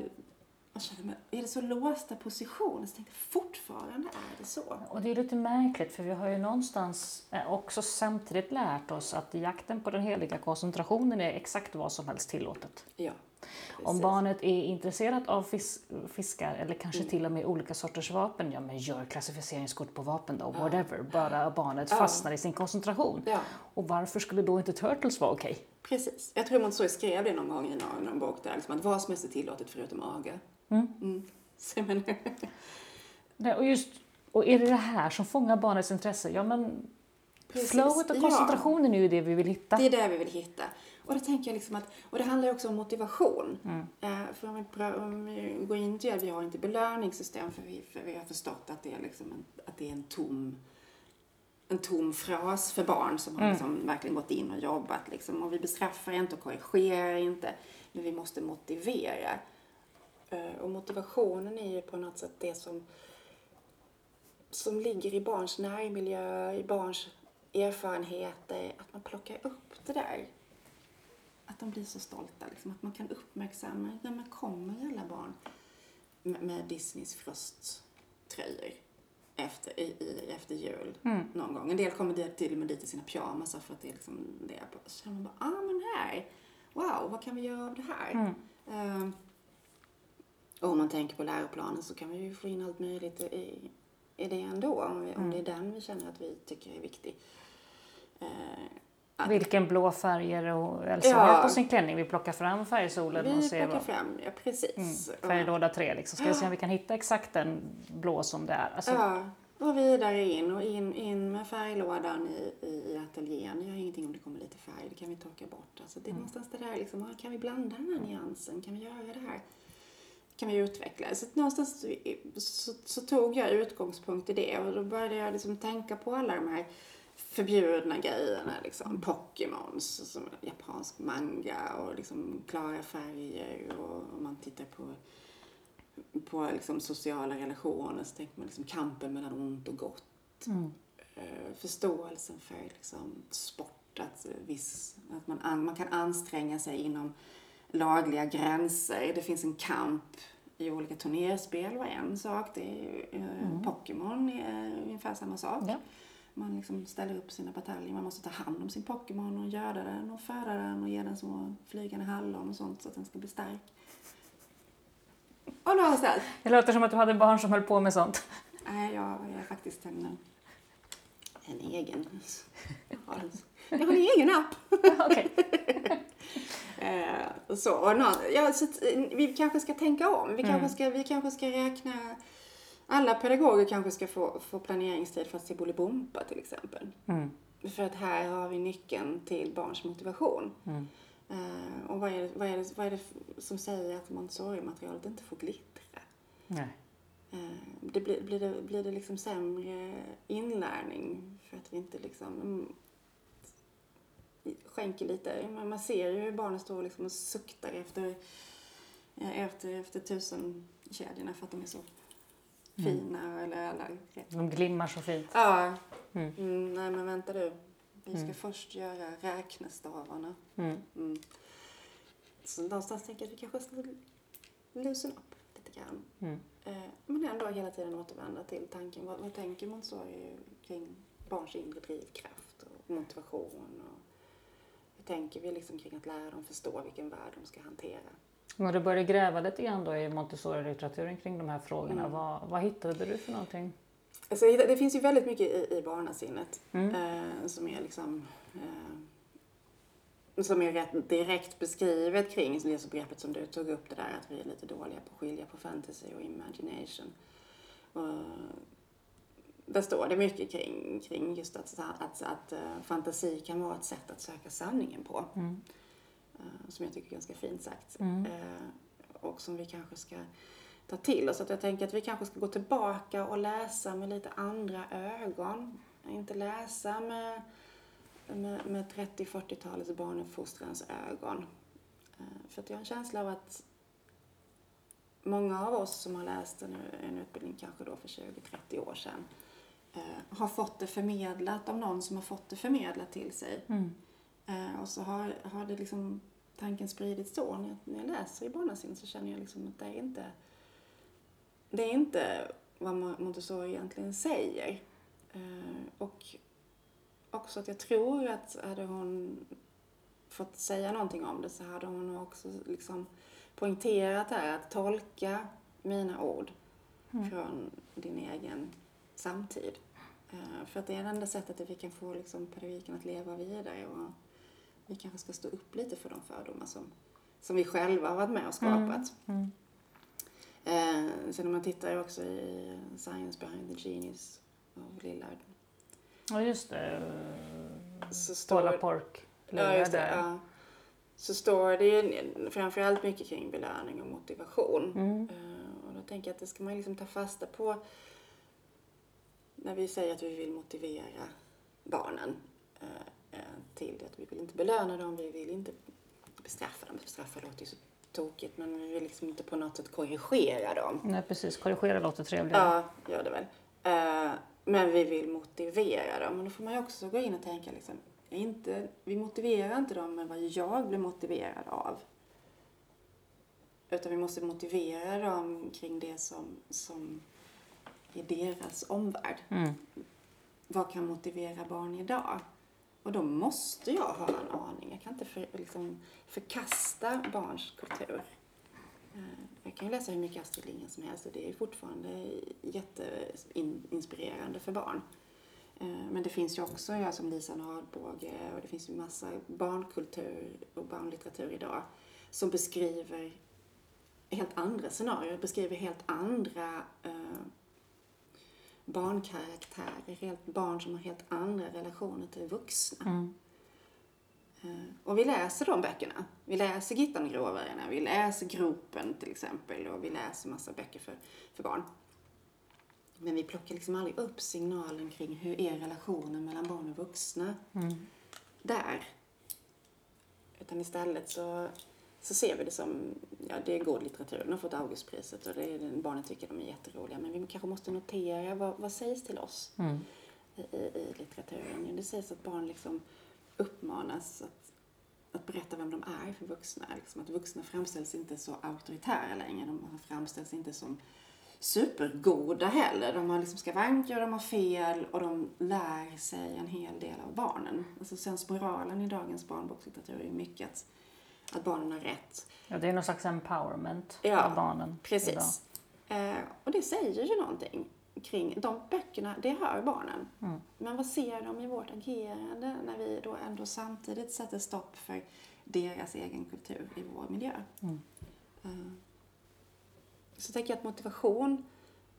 jag känner mig, är det så låsta positioner? Så tänkte jag, fortfarande är det så. Och det är lite märkligt för vi har ju någonstans eh, också samtidigt lärt oss att jakten på den heliga koncentrationen är exakt vad som helst tillåtet. Ja, Om precis. barnet är intresserat av fis fiskar eller kanske till och med olika sorters vapen, ja men gör klassificeringskort på vapen då, whatever. Bara barnet Ja. fastnar i sin koncentration. Ja, Och varför skulle då inte Turtles vara okej? precis. Jag tror man så skrev det någon gång i någon, någon bok där, liksom, att vad som helst är tillåtet förutom aga. Mm. Mm. Så Nej, och, just, och är det det här som fångar barnets intresse? Ja, men Precis, flowet och ja. koncentrationen är ju det vi vill hitta. Det är det vi vill hitta. Och det tänker jag liksom att, och det handlar också om motivation. Mm. Eh, för om vi, prö- om vi går in till det, vi har inte belöningssystem för vi, för vi har förstått att det är liksom en, att det är en tom en tom fras för barn som har Mm. liksom verkligen gått in och jobbat. Liksom. Och vi bestraffar inte och korrigerar inte, men vi måste motivera. Eh, Och motivationen är ju på något sätt det som, som ligger i barns närmiljö, i barns erfarenheter. Att man plockar upp det där. Att de blir så stolta. Liksom. Att man kan uppmärksamma, när man kommer alla barn med, med Disneys frösttröjor efter, i, i, efter jul Mm. någon gång. En del kommer till och med dit i sina pyjamasar för att det är liksom det. Så känner man bara, ah men här, wow, vad kan vi göra av det här? Mm. Eh, och om man tänker på läroplanen så kan vi ju få in allt möjligt i, i det ändå. Om, vi, om det är den vi känner att vi tycker är viktig. Eh, att Vilken blå färger och Elsa Ja. har på sin klänning. Vi plockar fram färgsolen och vi ser plockar vad... fram, ja precis. Mm, färglåda tre liksom. Ska vi se om vi kan hitta exakt den blå som det är. Alltså, Ja, och vidare in och in, in med färglådan i, i, ateljén. Det gör ingenting om det kommer lite färg, det kan vi torka bort. Alltså det är någonstans det där liksom, ah, kan vi blanda den här nyansen? Kan vi göra det här? Kan vi utveckla? Så någonstans så, så tog jag utgångspunkt i det och då började jag liksom tänka på alla de här förbjudna grejerna. Liksom. Pokémons, som japansk manga och liksom klara färger och om man tittar på på liksom sociala relationer så tänker man liksom kampen mellan ont och gott. Mm. Eh, förståelsen för liksom sport, att, viss, att man, an, man kan anstränga sig inom lagliga gränser. Det finns en kamp i olika turnerspel var en sak. Det är, eh, Pokémon är ungefär samma sak. Ja. Man liksom ställer upp sina bataljer. Man måste ta hand om sin Pokémon och göda den och föda den och ge den små flygande hallon och sånt så att den ska bli stark. Och någonstans Det låter som att du hade barn som höll på med sånt. Nej, jag är faktiskt en, en egen... Jag har en, egen app. Okej. Eh, så, och någon, ja, så eh, vi kanske ska tänka om. Vi, Mm. kanske ska, vi kanske ska räkna... Alla pedagoger kanske ska få, få planeringstid för att se Bolibompa till exempel. Mm. För att här har vi nyckeln till barns motivation. Mm. Eh, och vad är, det, vad, är det, vad är det som säger att Montessori-materialet inte får glittra? Nej. Eh, Det blir, blir, det, blir det liksom sämre inlärning för att vi inte liksom mm, skänker lite. Man ser ju hur barnen står liksom och suktar efter, eh, efter, efter tusenkedjorna för att de är så fina. Eller alla. De glimmar så fint. Ja, Mm. mm, nej men vänta du. Vi ska Mm. först göra räknestavarna. Mm. Mm. Så någonstans tänker jag att vi kanske ska loosen upp lite grann. Mm. Eh, Men ändå hela tiden återvända till tanken. Vad, vad tänker Montessori kring barns inre drivkraft och motivation? Och tänker vi liksom kring att lära dem förstå vilken värld de ska hantera? När du började gräva lite grann då i Montessori-litteraturen kring de här frågorna, Mm. vad, vad hittade du för någonting? Alltså, det finns ju väldigt mycket i, i barnasinnet Mm. eh, som är liksom eh, som är rätt direkt beskrivet kring det begreppet som du tog upp det där att vi är lite dåliga på att skilja på fantasy och imagination. Och där står det mycket kring, kring just att, att, att eh, fantasi kan vara ett sätt att söka sanningen på. Mm. eh, som jag tycker är ganska fint sagt. Mm. Eh, och som vi kanske ska ta till oss. Att jag tänker att vi kanske ska gå tillbaka och läsa med lite andra ögon. Inte läsa med, med, med 30-40-talets barnuppfostrans ögon. För att jag har en känsla av att många av oss som har läst en, en utbildning kanske då för 20-30 år sedan eh, har fått det förmedlat av någon som har fått det förmedlat till sig. Mm. Eh, och så har, har det liksom tanken spridits så. När jag, när jag läser i barnasinne så känner jag liksom att det är inte det är inte vad Mo- Montessori egentligen säger. Eh, och också att jag tror att hade hon fått säga någonting om det så hade hon också liksom poängterat här att tolka mina ord Mm. från din egen samtid. Eh, för att det är det enda sättet att vi kan få liksom pedagogiken att leva vidare och vi kanske ska stå upp lite för de fördomar som, som vi själva har varit med och skapat. Mm. Eh, sen om man tittar också i Science behind the genius av Lillard. Ja, just det. Så Paula står, Pork. ja, just det, ja. Så står det ju framförallt mycket kring belöning och motivation. Mm. Eh, och då tänker jag att det ska man liksom ta fasta på när vi säger att vi vill motivera barnen eh, eh, till att vi vill inte belöna dem, vi vill inte bestraffa dem. Bestraffa låter ju så tokigt men vi vill liksom inte på något sätt korrigera dem. Nej, precis. Korrigera låter trevligare. Ja, gör det väl. Eh, men vi vill motivera dem och då får man ju också gå in och tänka liksom, inte, vi motiverar inte dem med vad jag blir motiverad av. Utan vi måste motivera dem kring det som, som är deras omvärld. Mm. Vad kan motivera barn idag? Och då måste jag ha en aning. Jag kan inte för, liksom, förkasta barns kultur. Eh, Jag kan ju läsa hur mycket Astrid Lindgren som helst och det är fortfarande jätteinspirerande för barn. Eh, Men det finns ju också, ja, som Lisa Nardbåge och det finns ju massa barnkultur och barnlitteratur idag som beskriver helt andra scenarier, beskriver helt andra eh, barnkaraktärer, helt barn som har helt andra relationer till vuxna. Mm. Eh, Och vi läser de böckerna. Vi läser Gittan Gråvargarna, vi läser Gropen till exempel och vi läser massa böcker för, för barn. Men vi plockar liksom aldrig upp signalen kring hur är relationen mellan barn och vuxna Mm. där. Utan istället så, så ser vi det som, ja det är god litteratur, den har fått Augustpriset och det är, barnen tycker de är jätteroliga. Men vi kanske måste notera vad, vad sägs till oss Mm. i, i, litteraturen. Det sägs att barn liksom uppmanas att, att berätta vem de är för vuxna. Liksom att vuxna framställs inte så auktoritära längre. De framställs inte som supergoda heller. De har liksom skavanker, de har fel och de lär sig en hel del av barnen. Alltså sensmoralen i dagens barnbokslitteratur är mycket att, att barnen har rätt. Ja, det är någon slags empowerment Ja, av barnen. Precis. Eh, och det säger ju någonting kring de böckerna, det hör barnen. Mm. Men vad ser de i vårt agerande när vi då ändå samtidigt sätter stopp för deras egen kultur i vår miljö? Mm. Eh, så tänker jag att motivation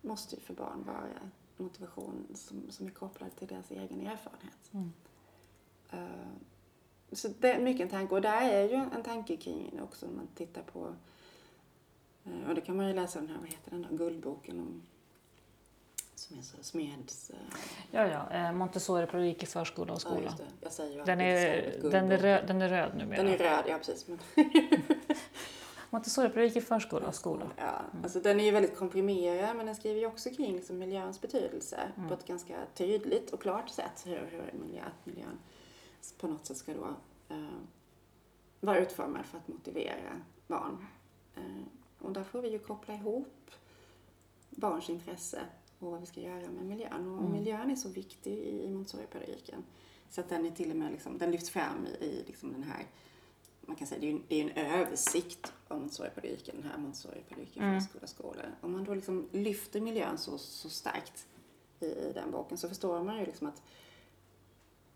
måste ju för barn vara motivation som, som är kopplad till deras egen erfarenhet. Mm. Eh, så det är mycket en tanke. Och där är ju en tanke kring det också om man tittar på eh, och det kan man ju läsa den här, vad heter den då, Guldboken om som är så Smeds... eh, Ja, ja. eh, Montessori-pedagogik i förskola och Ja, skola. det. Jag säger ju den, är, den, är röd, den är röd numera. Den är röd, ja precis. Men, Montessori-pedagogik i förskola och skola. ja, alltså den är ju väldigt komprimerad men den skriver ju också kring liksom, miljöns betydelse Mm. på ett ganska tydligt och klart sätt. Hur, hur miljö, miljön på något sätt ska då eh, vara utformad för att motivera barn. Eh, och där får vi ju koppla ihop barns intresse och vad vi ska göra med miljön. Och Mm. miljön är så viktig i, i Montessori-pedagogiken. Så att den är till och med liksom, den lyfts fram i, i liksom den här, man kan säga det är en, det är en översikt av Montessori-pedagogiken, den här Montessori-pedagogiken Mm. förskola skola. Om man då liksom lyfter miljön så, så starkt i, i den boken så förstår man ju liksom att,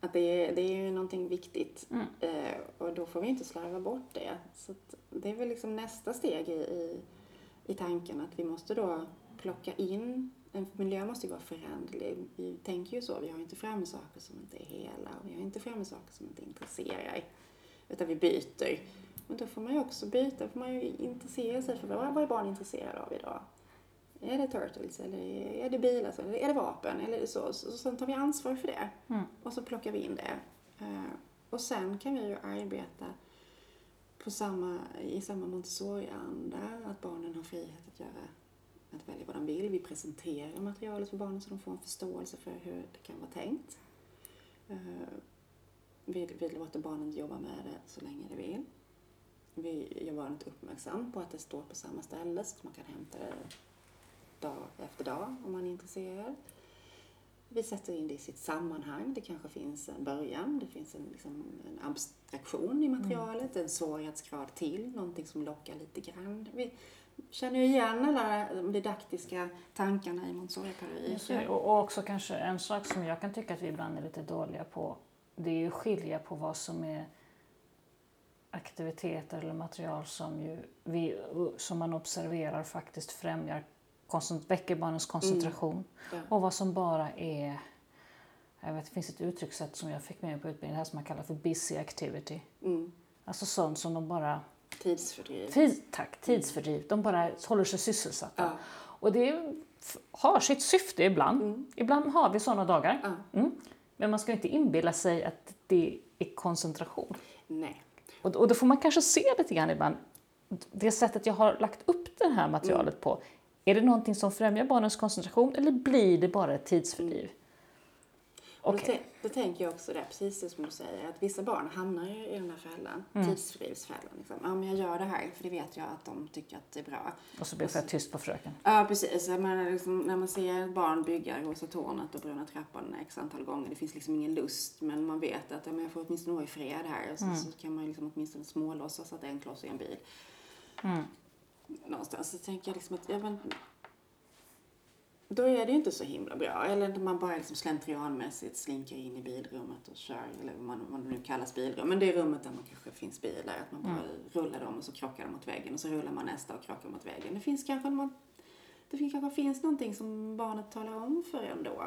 att det, är, det är ju någonting viktigt. Mm. Eh, och då får vi inte slarva bort det. Så det är väl liksom nästa steg i, i, i tanken att vi måste då plocka in, en miljö måste ju vara föränderlig. Vi tänker ju så, vi har inte framme saker som inte är hela och vi har inte framme saker som inte intresserar. Utan vi byter. Men då får man ju också byta, får man ju intressera sig för vad, vad är barn intresserade av idag? Är det turtles eller är det bilar eller är det vapen eller så? Så, så sen tar vi ansvar för det. Mm. Och så plockar vi in det. Eh, och sen kan vi ju arbeta på samma, i samma Montessori-anda, att barnen har frihet att göra att välja vad de vill. Vi presenterar materialet för barnen så de får en förståelse för hur det kan vara tänkt. Eh, vi, vi låter barnen jobba med det så länge de vill. Vi gör barnet uppmärksam på att det står på samma ställe så att man kan hämta det dag efter dag om man är intresserad. Vi sätter in det i sitt sammanhang. Det kanske finns en början, det finns en, liksom, en abstraktion i materialet, en svårighetsgrad till, någonting som lockar lite grann. Vi känner ju igen alla de didaktiska tankarna i det. Och också kanske en sak som jag kan tycka att vi ibland är lite dåliga på. Det är ju att skilja på vad som är aktiviteter eller material som, ju vi, som man observerar faktiskt främjar väcker barnens koncentration. Mm. Ja. Och vad som bara är jag vet, det finns ett uttryckssätt som jag fick med mig på utbildningen här som man kallar för busy activity. Mm. Alltså sånt som de bara... Tidsfördriv. Tid, tack, tidsfördriv. De bara håller sig sysselsatta. Ja. Och det har sitt syfte ibland. Mm. Ibland har vi sådana dagar. Ja. Mm. Men man ska inte inbilla sig att det är koncentration. Nej. Och, och då får man kanske se lite grann ibland, det sättet jag har lagt upp det här materialet mm. på, är det någonting som främjar barnens koncentration eller blir det bara ett tidsfördriv? Okay. Då, då, tänker jag också det, precis det som du säger, att vissa barn hamnar ju i den här fällan, mm. tidsfördrivsfällan. Liksom. Ja, men jag gör det här för det vet jag att de tycker att det är bra. Och så blir jag tyst på fröken. Ja, precis. Men liksom, när man ser barn bygga Rosa tornet och Bruna trappan x antal gånger, det finns liksom ingen lust, men man vet att ja, men jag får åtminstone vara i fred här. Och så, mm. så kan man liksom åtminstone smålåtsas att det är en kloss i en bil. Mm. Någonstans så tänker jag liksom att, ja, men, då är det ju inte så himla bra. Eller man bara liksom slentrianmässigt slinker in i bilrummet och kör, eller vad man, man nu kallas bilrum. Men det är rummet där man kanske finns bilar. Att man bara mm. rullar dem och så krockar de mot väggen och så rullar man nästa och krockar mot väggen. Det finns kanske, man, det finns, kanske finns någonting som barnet talar om för en då.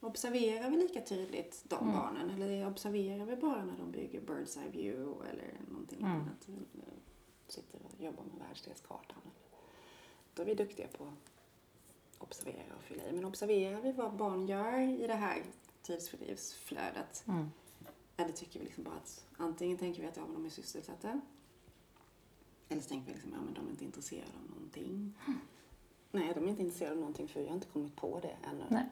Observerar vi lika tydligt de mm. barnen? Eller observerar vi bara när de bygger Bird's Eye View eller någonting mm. annat? Sitter och jobbar med världsdelskartan. Då är vi duktiga på observera och fylla i. Men observerar vi vad barn gör i det här tidsfördrivsflödet? Mm. Eller tycker vi liksom bara att antingen tänker vi att ja, men de är sysselsatta. Eller så tänker vi liksom, ja men de är inte intresserade av någonting. Mm. Nej, de är inte intresserade av någonting för vi har inte kommit på det ännu. Nej.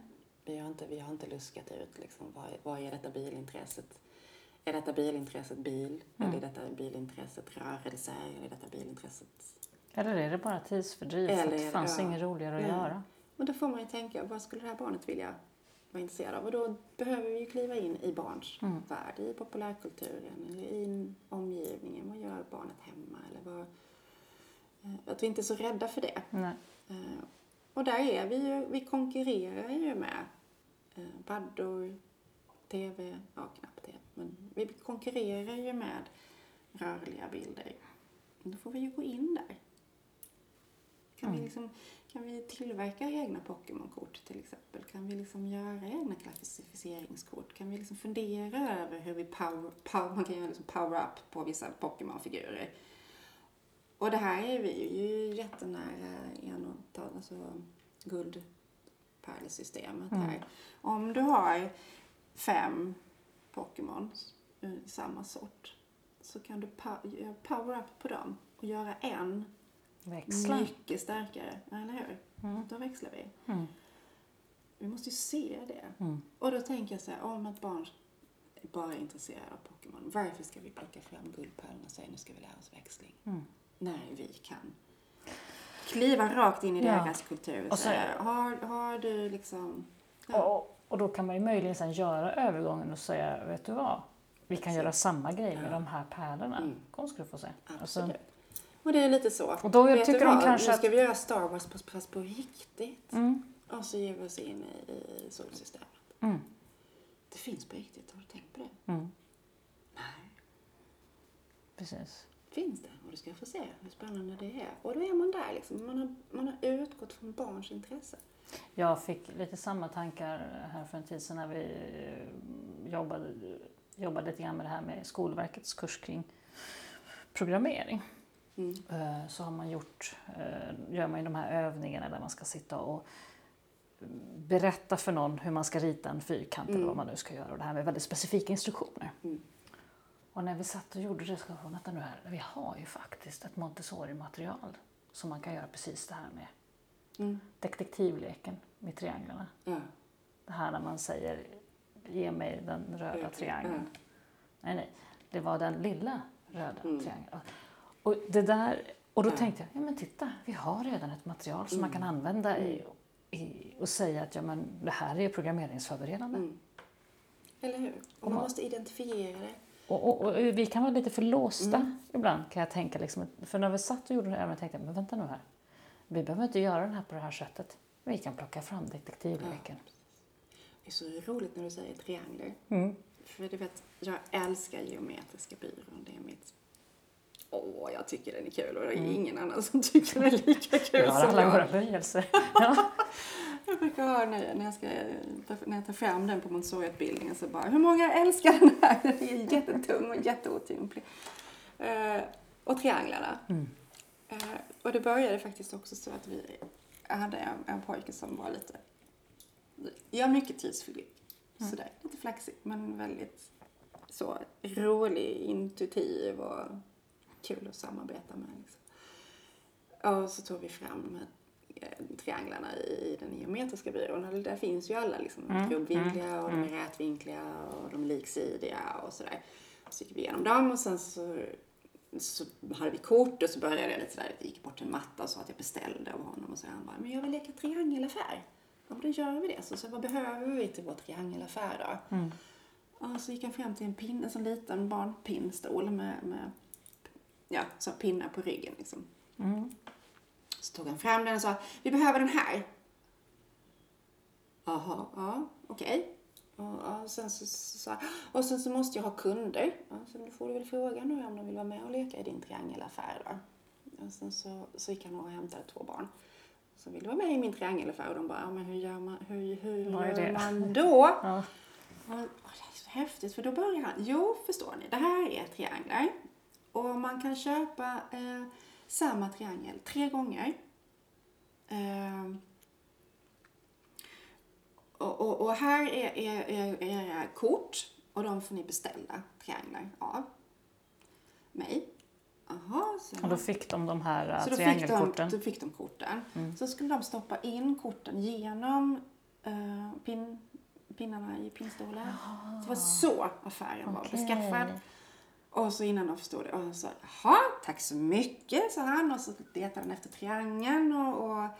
Vi, har inte, vi har inte luskat ut liksom, vad, vad är detta bilintresset? Är detta bilintresset bil? Mm. Eller är detta bilintresset rörelse? Eller är detta bilintresset eller är det bara tidsfördriv för att det fanns ja. inget roligare att Nej. göra? Och då får man ju tänka, vad skulle det här barnet vilja vara intresserad av? Och då behöver vi ju kliva in i barns mm. värld, i populärkulturen eller i omgivningen. Vad gör barnet hemma? Eller vad, eh, att vi inte är så rädda för det. Nej. Eh, och där är vi ju, vi konkurrerar ju med eh, paddor, tv, ja knappt det, men vi konkurrerar ju med rörliga bilder. Då får vi ju gå in där. Kan, mm. vi liksom, kan vi tillverka egna Pokémon-kort till exempel? Kan vi liksom göra egna klassificeringskort? Kan vi liksom fundera över hur vi power, power, man kan göra liksom power-up på vissa Pokémon-figurer? Och det här är vi ju jättenära en alltså guldpärlesystemet mm. här. Om du har fem Pokémon i samma sort så kan du power-up på dem och göra en Växla. mycket starkare. Eller hur? Mm. Då växlar vi. Mm. Vi måste ju se det. Mm. Och då tänker jag så här, om ett barn bara är intresserad av Pokémon, varför ska vi plocka fram guldpärlorna och säga nu ska vi lära oss växling? Mm. När vi kan kliva rakt in i ja. deras kultur. Och så, har, har du liksom... Ja. Och, och då kan man ju möjligen sen göra övergången och säga, vet du vad? Vi kan göra samma grej med ja. de här pärlorna. Mm. Kom ska du få se. Absolut. Alltså, och det är lite så. Och då Vet tycker du vad? De kanske nu ska vi göra Star Wars på, på, på riktigt. Mm. Och så ger vi oss in i, i solsystemet. Mm. Det finns på riktigt, har du tänkt på det? Mm. Nej. Precis. Finns det? Och du ska få se hur spännande det är. Och då är man där liksom. Man har, man har utgått från barns intresse. Jag fick lite samma tankar här för en tid sedan när vi jobbade, jobbade lite grann med det här med Skolverkets kurs kring programmering. Mm. Eh, så har man gjort, eh, gör man ju de här övningarna där man ska sitta och berätta för någon hur man ska rita en fyrkant mm. eller vad man nu ska göra. Och det här med väldigt specifika instruktioner. Mm. Och när vi satt och gjorde det så kom jag nu här, vi har ju faktiskt ett Montessori-material som man kan göra precis det här med. Mm. Detektivleken med trianglarna. Mm. Det här när man säger ge mig den röda triangeln. Nej, nej, det var den lilla röda mm. triangeln. Och, det där, och då tänkte jag, ja men titta, vi har redan ett material som mm. man kan använda i, i, och säga att ja, men det här är programmeringsförberedande. Mm. Eller hur? Och man, man måste identifiera det. Och, och, och, vi kan vara lite för låsta mm. ibland kan jag tänka. Liksom, för när vi satt och gjorde det här tänkte jag, men vänta nu här. Vi behöver inte göra den här på det här sättet. Vi kan plocka fram detektivleken. Ja. Det är så roligt när du säger triangler. Mm. För du vet, jag älskar geometriska byrån. Det är mitt åh, jag tycker den är kul och det är ingen annan som tycker den är lika kul Vi har som alla jag. våra böjelser. Ja. Jag brukar ha när när jag, ska, när jag tar fram den på Montessori-utbildningen så bara, hur många älskar den här? Den är jättetung och jätteotymplig. Eh, och trianglarna. Mm. Eh, och det började faktiskt också så att vi hade en, en pojke som var lite, ja mycket tidsförgrip. Sådär, lite flaxig men väldigt så rolig, intuitiv och kul att samarbeta med. Liksom. Och så tog vi fram eh, trianglarna i den geometriska byrån. Och där finns ju alla liksom. Mm, Trubbvinkliga och de är rätvinkliga och de är liksidiga och sådär. Så gick vi igenom dem och sen så, så hade vi kort och så började jag lite sådär, jag gick bort till en matta och sa att jag beställde av honom och så han bara, men jag vill leka triangelaffär. Ja, men då gör vi det. Så, så vad behöver vi till vår triangelaffär då? Mm. Ja, så gick han fram till en pin, en sån liten barnpinnstol med, med ja, så pinnar på ryggen liksom. Mm. Så tog han fram den och sa, vi behöver den här. Jaha, ja, okej. Och, ja, sen så, så, och sen så måste jag ha kunder. Så då får du väl fråga nu om de vill vara med och leka i din triangelaffär då. Och sen så, så gick han och hämtade två barn. Så vill du vara med i min triangelaffär? Och de bara, ja men hur gör man, hur, hur gör man då? Ja. Och, åh, det är så häftigt, för då börjar han. Jo, förstår ni, det här är trianglar. Och man kan köpa eh, samma triangel tre gånger. Eh, och, och, och här är, är, är era kort och de får ni beställa trianglar av mig. Jaha, så. Och då fick de de här Så de, triangelkorten. då fick de korten. Så skulle de stoppa in korten genom eh, pin, pinnarna i pinnstolen. Det var så affären var beskaffad. Och så innan de förstod det, och sa jaha, tack så mycket, sa han. Och så letade han efter triangeln och, och, eh,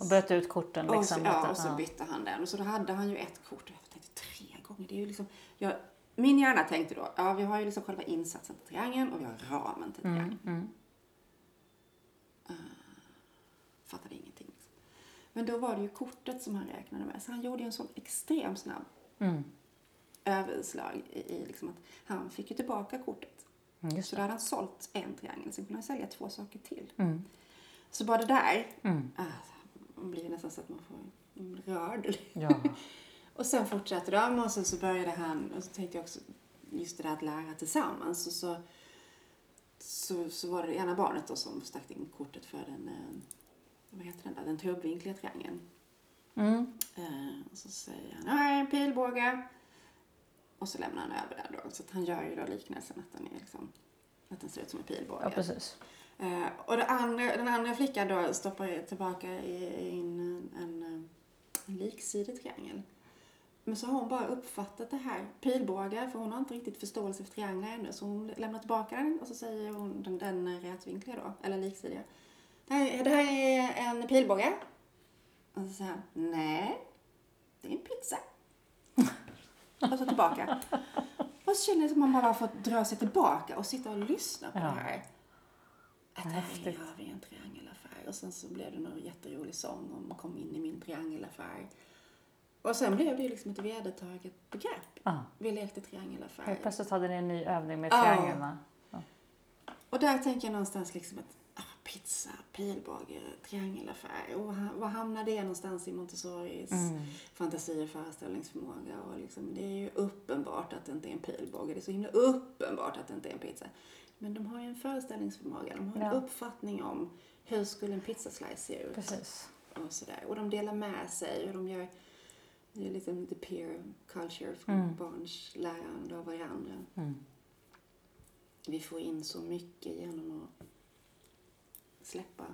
Och bytte ut korten och, liksom. så, ja, och så bytte han den. Och så då hade han ju ett kort. Och jag tänkte tre gånger. Det är ju liksom, jag, min hjärna tänkte då, ja vi har ju liksom själva insatsen till triangeln och vi har ramen till triangeln. Mm, mm. Fattade ingenting. Liksom. Men då var det ju kortet som han räknade med. Så han gjorde ju en sån extremt snabb Mm. överslag i, i liksom att han fick ju tillbaka kortet. Mm, Just Så då hade han sålt en triangel, sen kunde han sälja två saker till. Mm. Så bara det där, Mm. alltså, man blir nästan så att man får rörd. Ja. Och sen fortsatte de och sen så började han, och så tänkte jag också just det där att lära tillsammans. Och så, så, så var det ena barnet då som stack in kortet för den, eh, vad heter den där, den trubbvinkliga triangeln. Mm. Eh, och så säger han, här är en pilbåge. Och så lämnar han över den då. Så han gör ju då liknelsen att den är liksom, att den ser ut som en pilbåge. ja, precis. Eh, och det andra, den andra flickan då stoppar tillbaka in en, en, en liksidig triangel. Men så har hon bara uppfattat det här pilbågar, för hon har inte riktigt förståelse för trianglar ännu. Så hon lämnar tillbaka den och så säger hon den, den rätvinkliga då, eller liksidiga. Det här, det här är en pilbåge. Och så säger han, nej, det är en pizza. och så tillbaka. Och så känner jag att man bara får dra sig tillbaka och sitta och lyssna på Ja. det här. Att här Häftigt. gör vi en triangelaffär. Och sen så blev det någon jätterolig sång om kom in i min triangelaffär. Och sen blev det ju liksom ett vedertaget begrepp. Ja. Vi lekte triangelaffär. Helt plötsligt hade ni en ny övning med trianglarna. Och där tänker jag någonstans liksom att ah, pizza, pilbåge, triangelaffär. Och var hamnar det någonstans i Montessoris Mm. fantasi och föreställningsförmåga? Och liksom, det är ju uppenbart att det inte är en pilbåge. Det är så himla uppenbart att det inte är en pizza. Men de har ju en föreställningsförmåga. De har en Ja. uppfattning om hur skulle en pizzaslice se ut. Precis. Och, sådär. och de delar med sig och de gör det är lite lite peer culture från Mm. barns lärande av varandra. Mm. Vi får in så mycket genom att släppa.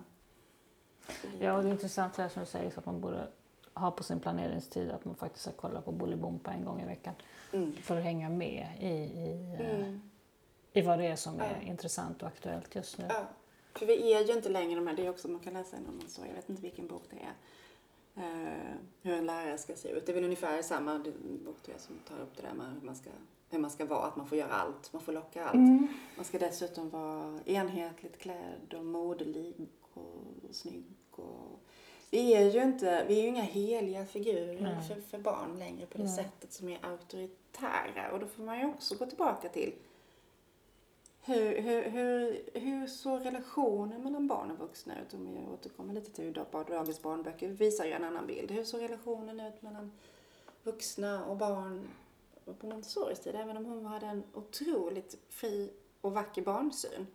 Ja, och det är intressant det här som du säger, så att man borde ha på sin planeringstid att man faktiskt ska kolla på Bolibompa en gång i veckan. Mm. För att hänga med i, i, eh, Mm. I vad det är som är Ja. intressant och aktuellt just nu. Ja, för vi är ju inte längre de här, det är också, man kan läsa en annan så, jag vet inte vilken bok det är. Eh, hur en lärare ska se ut. Det är väl ungefär samma bok jag, som tar upp det där med hur man ska hur man ska vara, att man får göra allt, man får locka allt. Mm. Man ska dessutom vara enhetligt klädd och modelig och snygg. Och... Vi är ju inte, vi är ju inga heliga figurer för, för barn längre på det Nej. sättet som är auktoritära. Och då får man ju också gå tillbaka till Hur, hur, hur, hur såg relationen mellan barn och vuxna ut? Om jag återkommer lite till dagens barnböcker visar ju en annan bild. Hur såg relationen ut mellan vuxna och barn på Montessoris tid? Även om hon hade en otroligt fri och vacker barnsyn.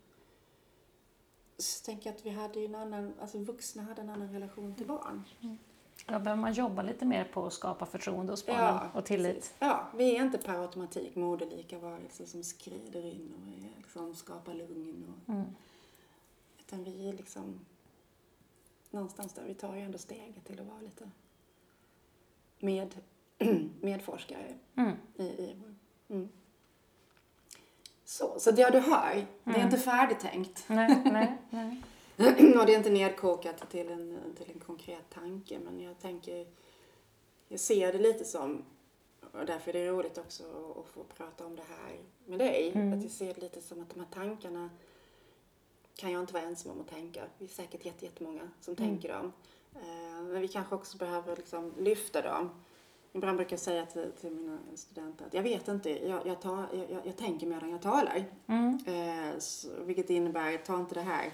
Så tänker jag att vi hade ju en annan, alltså vuxna hade en annan relation till barn. Mm. Ja, behöver man jobba lite mer på att skapa förtroende hos barnen ja, och tillit. Precis. Ja, vi är inte per automatik moderlika varelser som skrider in och liksom skapar lugn. Och, mm. Utan vi är liksom någonstans där, vi tar ju ändå steget till att vara lite med, medforskare mm. i, i mm. Så, så det du hör, det är mm. inte färdigtänkt. Nej, nej, nej. Och det är inte nedkokat till en, till en konkret tanke men jag tänker, jag ser det lite som, och därför är det roligt också att få prata om det här med dig, mm. att jag ser det lite som att de här tankarna kan jag inte vara ensam om att tänka. Vi är säkert jättemånga som mm. tänker dem. Eh, men vi kanske också behöver liksom lyfta dem. Ibland brukar jag säga till, till mina studenter att jag vet inte, jag, jag, tar, jag, jag tänker medan jag talar. Mm. Eh, så, vilket innebär, ta inte det här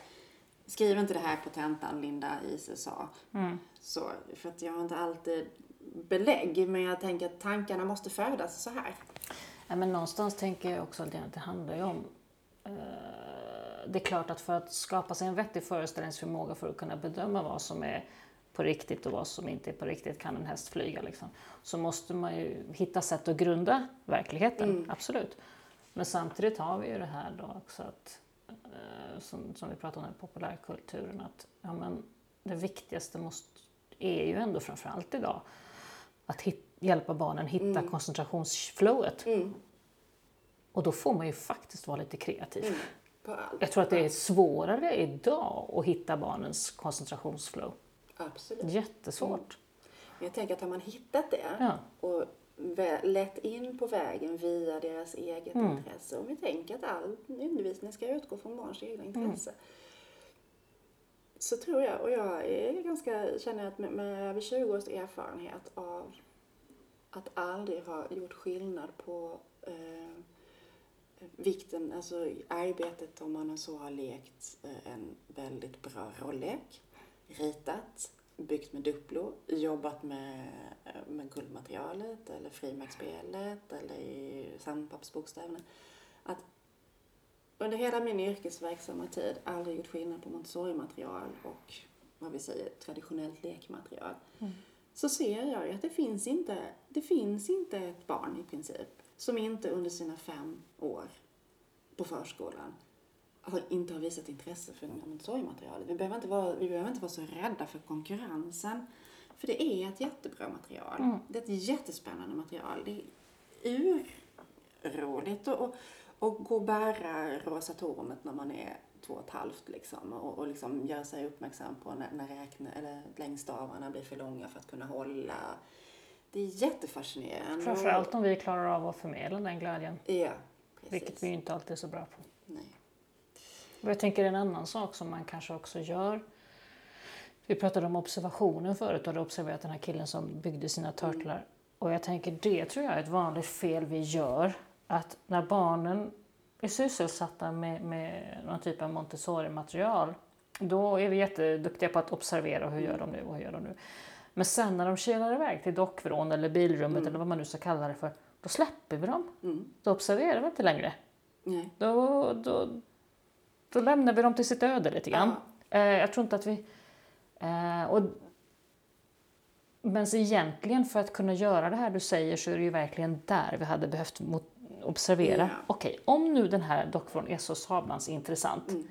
skriv inte det här på tentan, Linda Isis sa. Mm. Så, för att jag har inte alltid belägg, men jag tänker att tankarna måste födas så här. Ja, men någonstans tänker jag också att det handlar ju om eh, det är klart att för att skapa sig en vettig föreställningsförmåga för att kunna bedöma vad som är på riktigt och vad som inte är på riktigt, kan en häst flyga liksom, så måste man ju hitta sätt att grunda verkligheten, mm. absolut. Men samtidigt har vi ju det här då också att som, som vi pratade om i populärkulturen, att ja, men det viktigaste måste, är ju ändå framförallt idag att hit, hjälpa barnen hitta mm. koncentrationsflowet. Mm. Och då får man ju faktiskt vara lite kreativ. Mm. Jag tror att det är svårare idag att hitta barnens koncentrationsflow. Absolut. Jättesvårt. Mm. Jag tänker att har man hittat det ja. och lätt in på vägen via deras eget mm. intresse. Om vi tänker att all undervisning ska utgå från barns egna mm. intresse. Mm. Så tror jag, och jag är ganska, känner att med, med över 20 års erfarenhet av att aldrig ha gjort skillnad på eh, vikten, alltså arbetet om man så har lekt eh, en väldigt bra rolllek, ritat, byggt med Duplo, jobbat med, med guldmaterialet eller frimärksspelet eller i sandpappsbokstäverna. Att under hela min yrkesverksamma tid aldrig gjort skillnad på Montessori-material och vad vi säger traditionellt lekmaterial. Mm. Så ser jag att det finns, inte, det finns inte ett barn i princip som inte under sina fem år på förskolan har inte har visat intresse för Montessori-materialet. Vi behöver, inte vara, vi behöver inte vara så rädda för konkurrensen. För det är ett jättebra material. Mm. Det är ett jättespännande material. Det är urroligt att och, och gå och bära rosa tornet när man är två och ett halvt liksom. Och, och liksom göra sig uppmärksam på när, när räkna, eller längdstavarna blir för långa för att kunna hålla. Det är jättefascinerande. Framförallt om vi klarar av att förmedla den glädjen. Ja, precis. Vilket vi inte alltid är så bra på. Nej. Och jag tänker en annan sak som man kanske också gör. Vi pratade om observationen förut och hade observerat den här killen som byggde sina turtlar. Mm. Och jag tänker det tror jag är ett vanligt fel vi gör. Att när barnen är sysselsatta med, med någon typ av Montessori-material då är vi jätteduktiga på att observera hur gör de nu och hur gör de nu. Men sen när de kilar iväg till dockvrån eller bilrummet mm. eller vad man nu ska kalla det för, då släpper vi dem. Mm. Då observerar vi inte längre. Nej. Då, då, då lämnar vi dem till sitt öde lite grann. Ja. Eh, jag tror inte att vi... Eh, och, men så egentligen för att kunna göra det här du säger så är det ju verkligen där vi hade behövt observera. Ja. Okej, okay, om nu den här dockfrån är så sablans intressant. Mm.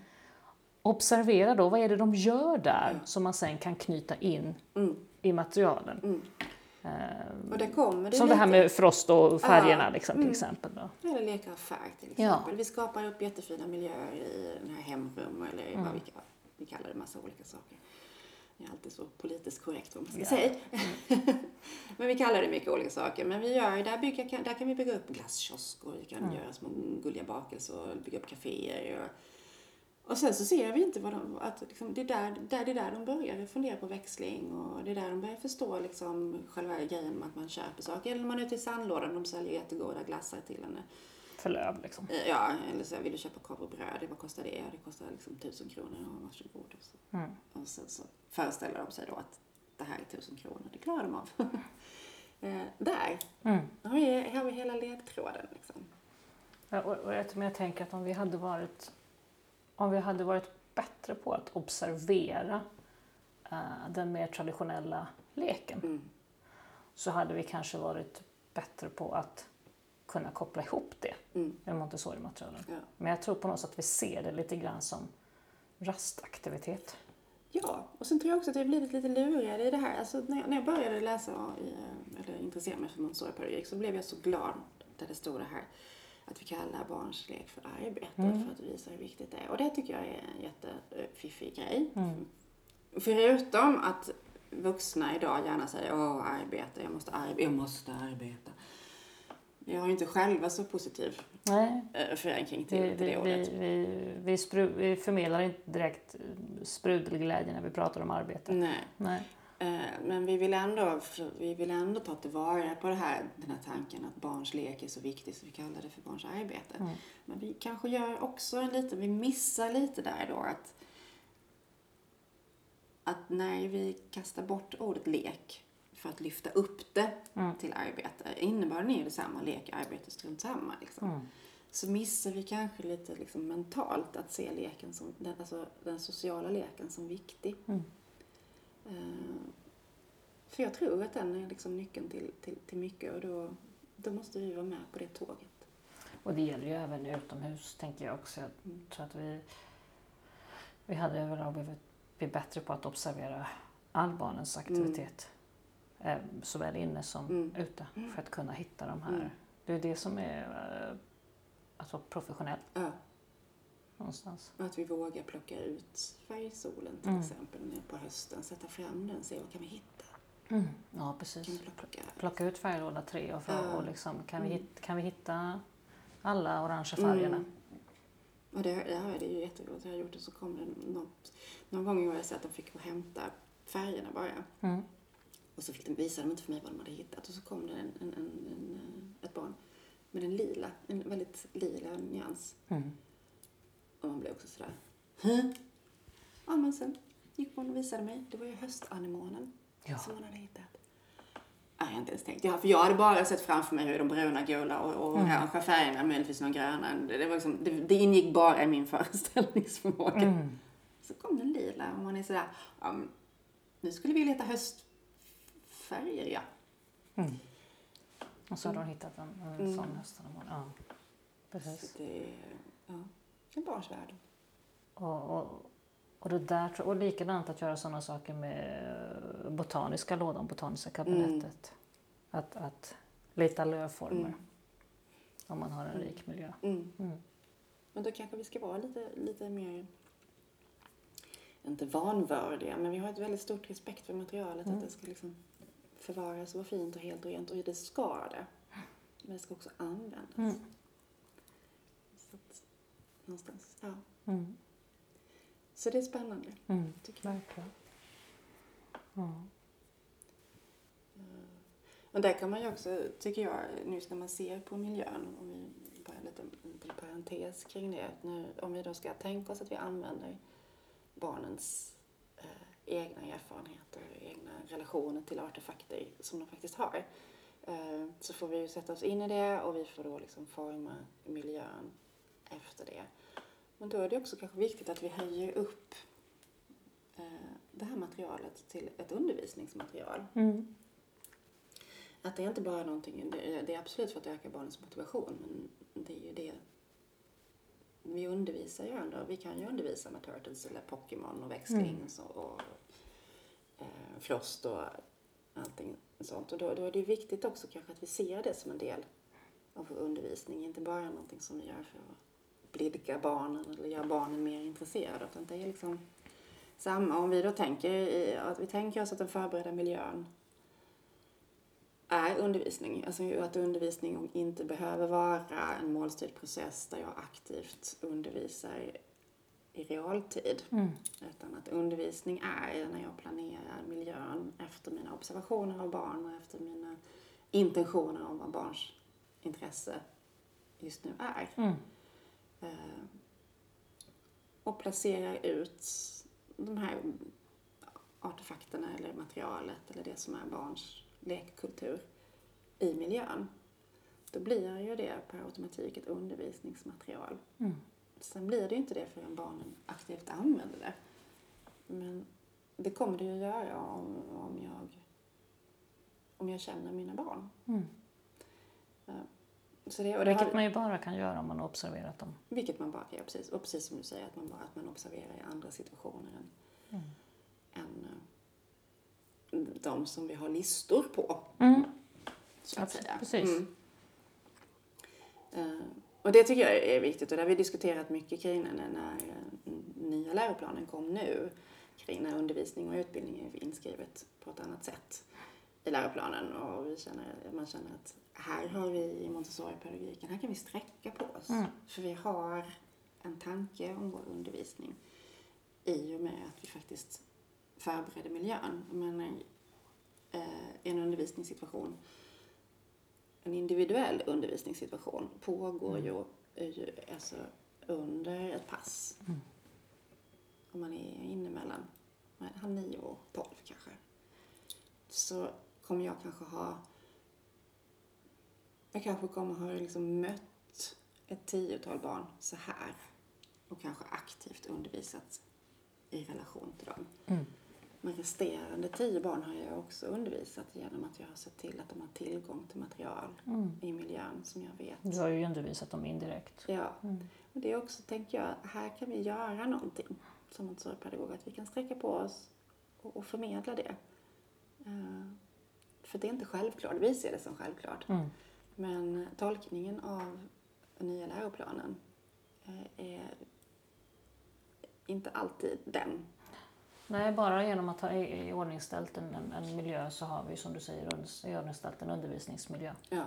Observera då, vad är det de gör där ja. som man sen kan knyta in mm. i materialen. Mm. Och kommer det som det här med frost och färgerna ja, liksom, till mm. exempel. Då. Eller leka färg till exempel. Ja. Vi skapar upp jättefina miljöer i den här hemrum eller mm. vad vi, vi kallar det, massa olika saker. Det är alltid så politiskt korrekt vad man ska ja. säga. Mm. men vi kallar det mycket olika saker. Men vi gör, där, bygga, där kan vi bygga upp glasskiosker, vi kan göra små gulliga bakelser och bygga upp kaféer. Och, och sen så ser vi inte vad de, att liksom, det, är där, där, det är där de börjar fundera på växling och det är där de börjar förstå liksom, själva grejen med att man köper saker. Eller när man är ute i sandlådan och de säljer jättegoda glassar till en. förlöv liksom. Ja, eller så vill du köpa korv och bröd, vad kostar det? Det kostar liksom tusen kronor. Ja, varsågod. Och, så. Mm. och sen så föreställer de sig då att det här är tusen kronor, det klarar de av. eh, där Mm. har vi, har vi hela ledtråden. Liksom. Ja, och, och jag, men jag tänker att om vi hade varit om vi hade varit bättre på att observera eh, den mer traditionella leken Mm. så hade vi kanske varit bättre på att kunna koppla ihop det Mm. med Montessori-materialen. Ja. Men jag tror på något sätt att vi ser det lite grann som rastaktivitet. Ja, och sen tror jag också att jag blivit lite lurad i det här. Alltså, när, jag, när jag började läsa i, eller intressera mig för Montessori-pedagogik så blev jag så glad där det stod det här att vi kallar barns lek för arbete Mm. för att visa hur viktigt det är. Och det tycker jag är en jättefiffig grej. Mm. Förutom att vuxna idag gärna säger åh, arbete, jag måste, arbe- jag måste arbeta. Jag har ju inte själva så positiv Nej, eh, förankring till, vi, till vi, det ordet. vi, vi, vi, vi förmedlar inte direkt sprudelglädje när vi pratar om arbete. Nej. Nej. Eh, Men vi vill, ändå, vi vill ändå ta tillvara på det här, den här tanken att barns lek är så viktig så vi kallar det för barns arbete. Mm. Men vi kanske gör också en liten, vi missar lite där då att, att när vi kastar bort ordet lek för att lyfta upp det Mm. till arbete, innebörden är ju detsamma, lek, arbete, strunt samma. Liksom. Mm. Så missar vi kanske lite liksom mentalt att se leken som, den, alltså den sociala leken som viktig. Mm. Eh, För jag tror att den är liksom nyckeln till, till, till mycket och då, då måste vi vara med på det tåget. Och det gäller ju även utomhus, tänker jag också. Jag Mm. tror att vi, vi hade överlag blivit bli bättre på att observera all barnens aktivitet. Eh, såväl inne som Mm. ute. För att kunna hitta de här. Mm. Det är det som är eh, att vara professionell Ja, någonstans. att vi vågar plocka ut färgsolen till Mm. exempel nu på hösten, sätta fram den, se vad kan vi hitta? Ja, Kan precis. vi plocka? Plocka ut färglåda tre och, för, Ja. och liksom, kan, vi Mm. hitta, kan vi hitta alla orangea färgerna? Mm. Och det, ja, det är ju jätteroligt. Jag har gjort det så kom det något, någon gång har jag sett att de fick gå och hämta färgerna bara. Mm. Och så fick de, visade de inte för mig vad de hade hittat. Och så kom det en, en, en, en, ett barn med en lila, en väldigt lila nyans. Mm. Och man blev också sådär, Hä? Ja men sen gick hon och visade mig. Det var ju höstanemonen Ja. som hon hade hittat. Nej, jag har inte ens tänkt. Ja, för jag hade bara sett framför mig hur de bruna, gula och, och Mm. orangea färgerna, möjligtvis någon gröna. Det, var liksom, det, det ingick bara i min föreställningsförmåga. Mm. Så kom den lila och man är sådär, men nu skulle vi leta höstfärger, ja. Mm. Och så har de hittat en, en Mm. sån höstanemon. Ja, precis. Så det ja, en barns värld. Och, och, och, det där, och likadant att göra sådana saker med botaniska lådan, botaniska kabinettet. Att, att leta lövformer Mm. om man har en rik miljö. Mm. Mm. Men då kanske vi ska vara lite, lite mer, inte vanvördiga, men vi har ett väldigt stort respekt för materialet. Mm. Att det ska liksom förvaras och vara fint och helt och rent. Och det ska det. Men det ska också användas. Någonstans, ja. Mm. Så det är spännande, Mm. Verkligen. Ja. Och där kan man ju också, tycker jag, nu när man ser på miljön, om vi bara en liten, en liten parentes kring det, nu, om vi då ska tänka oss att vi använder barnens eh, egna erfarenheter, egna relationer till artefakter som de faktiskt har, eh, så får vi ju sätta oss in i det och vi får då liksom forma miljön efter det. Men då är det också kanske viktigt att vi höjer upp eh, det här materialet till ett undervisningsmaterial. Mm. Att det är inte bara någonting, det är, det är absolut för att öka barnens motivation, men det är ju det vi undervisar ju ändå. Vi kan ju undervisa med Turtles eller Pokémon och Växlings och, och eh, Frost och allting sånt. Och då, då är det viktigt också kanske att vi ser det som en del av vår undervisning, inte bara någonting som vi gör för att blidka barnen eller göra barnen mer intresserade, utan det är liksom samma. Om vi då tänker, i, att vi tänker oss att den förberedda miljön är undervisning. Alltså att undervisning inte behöver vara en målstyrd process där jag aktivt undervisar i realtid. Mm. Utan att undervisning är när jag planerar miljön efter mina observationer av barn och efter mina intentioner om vad barns intresse just nu är. Mm. Eh, och placerar ut de här artefakterna eller materialet eller det som är barns lekkultur i miljön. Då blir ju det per automatik ett undervisningsmaterial. Mm. Sen blir det ju inte det förrän barnen aktivt använder det. Men det kommer det ju göra om, om, jag, om jag känner mina barn. Mm. Så det, och det Vilket har, man ju bara kan göra om man har observerat dem. vilket man bara kan göra, precis. Och precis som du säger, att man bara att man observerar i andra situationer än, Mm. än eh, de som vi har listor på. Mm. Så att säga. precis. Mm. Eh, och det tycker jag är viktigt och det har vi diskuterat mycket kring när, när eh, nya läroplanen kom nu. Kring när undervisning och utbildning är inskrivet på ett annat sätt i läroplanen. Och vi känner, man känner att här har vi i Montessori-pedagogiken, här kan vi sträcka på oss. Mm. För vi har en tanke om vår undervisning i och med att vi faktiskt förbereder miljön. Men eh, en undervisningssituation en individuell undervisningssituation pågår ju, är ju alltså under ett pass. Mm. Om man är inne mellan mellan nio och tolv kanske. Så kommer jag kanske ha jag kanske kommer ha liksom mött ett tiotal barn så här och kanske aktivt undervisat i relation till dem. Mm. Men resterande tio barn har jag också undervisat genom att jag har sett till att de har tillgång till material Mm. i miljön som jag vet. Du har ju undervisat dem indirekt. Ja, Mm. och det är också, tänker jag, här kan vi göra någonting som Montessori-pedagog, att vi kan sträcka på oss och, och förmedla det. Eh, för det är inte självklart, vi ser det som självklart. Mm. Men tolkningen av den nya läroplanen eh, är inte alltid den. Nej, bara genom att ha i- iordningställt en, en, en miljö så har vi som du säger iordningställt en undervisningsmiljö. Ja.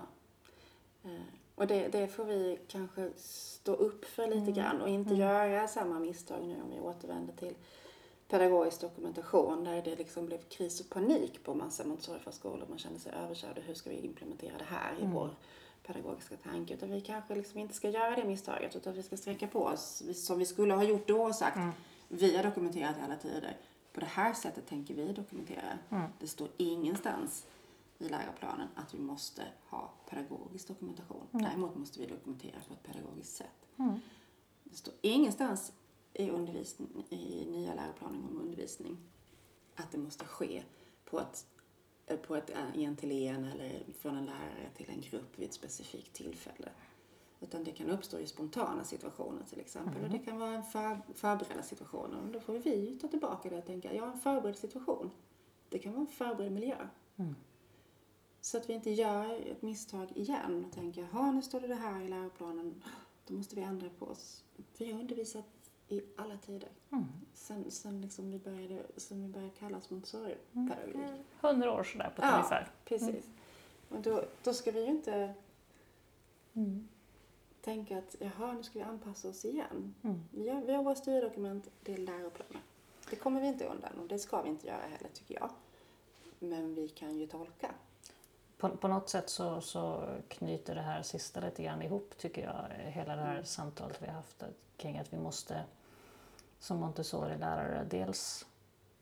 Eh, Och det, det får vi kanske stå upp för lite grann och inte göra samma misstag nu om vi återvänder till pedagogisk dokumentation där det liksom blev kris och panik på massa Montessori-förskolor. Man kände sig överkörd hur ska vi implementera det här i vår pedagogiska tanke. Utan vi kanske liksom inte ska göra det misstaget utan vi ska sträcka på oss som vi skulle ha gjort då och sagt vi har dokumenterat i alla tider. På det här sättet tänker vi dokumentera. Det står ingenstans i läroplanen att vi måste ha pedagogisk dokumentation. Däremot måste vi dokumentera på ett pedagogiskt sätt. Det står ingenstans i, undervisning, i nya läroplanen om undervisning att det måste ske på ett, på ett eh, en till en eller från en lärare till en grupp vid ett specifikt tillfälle. Utan det kan uppstå i spontana situationer till exempel. Och det kan vara en för, förberedda situationer. Och då får vi ta tillbaka det och tänka, ja en förberedd situation. Det kan vara en förberedd miljö. Så att vi inte gör ett misstag igen och tänker, jaha nu står det det här i läroplanen, då måste vi ändra på oss. Vi har undervisat i alla tider. Sen, sen, liksom vi började, sen vi började kallas Montessori-pedagogik. Hundra år sådär på ett Ja. ungefär. Precis. Och då, då ska vi ju inte tänka att jaha, nu ska vi anpassa oss igen. Mm. Vi, har, vi har våra styrdokument, det är läroplaner. Det kommer vi inte undan och det ska vi inte göra heller tycker jag. Men vi kan ju tolka. På, på något sätt så, så knyter det här sista lite grann ihop tycker jag. Hela det här samtalet vi har haft kring att vi måste som Montessori-lärare dels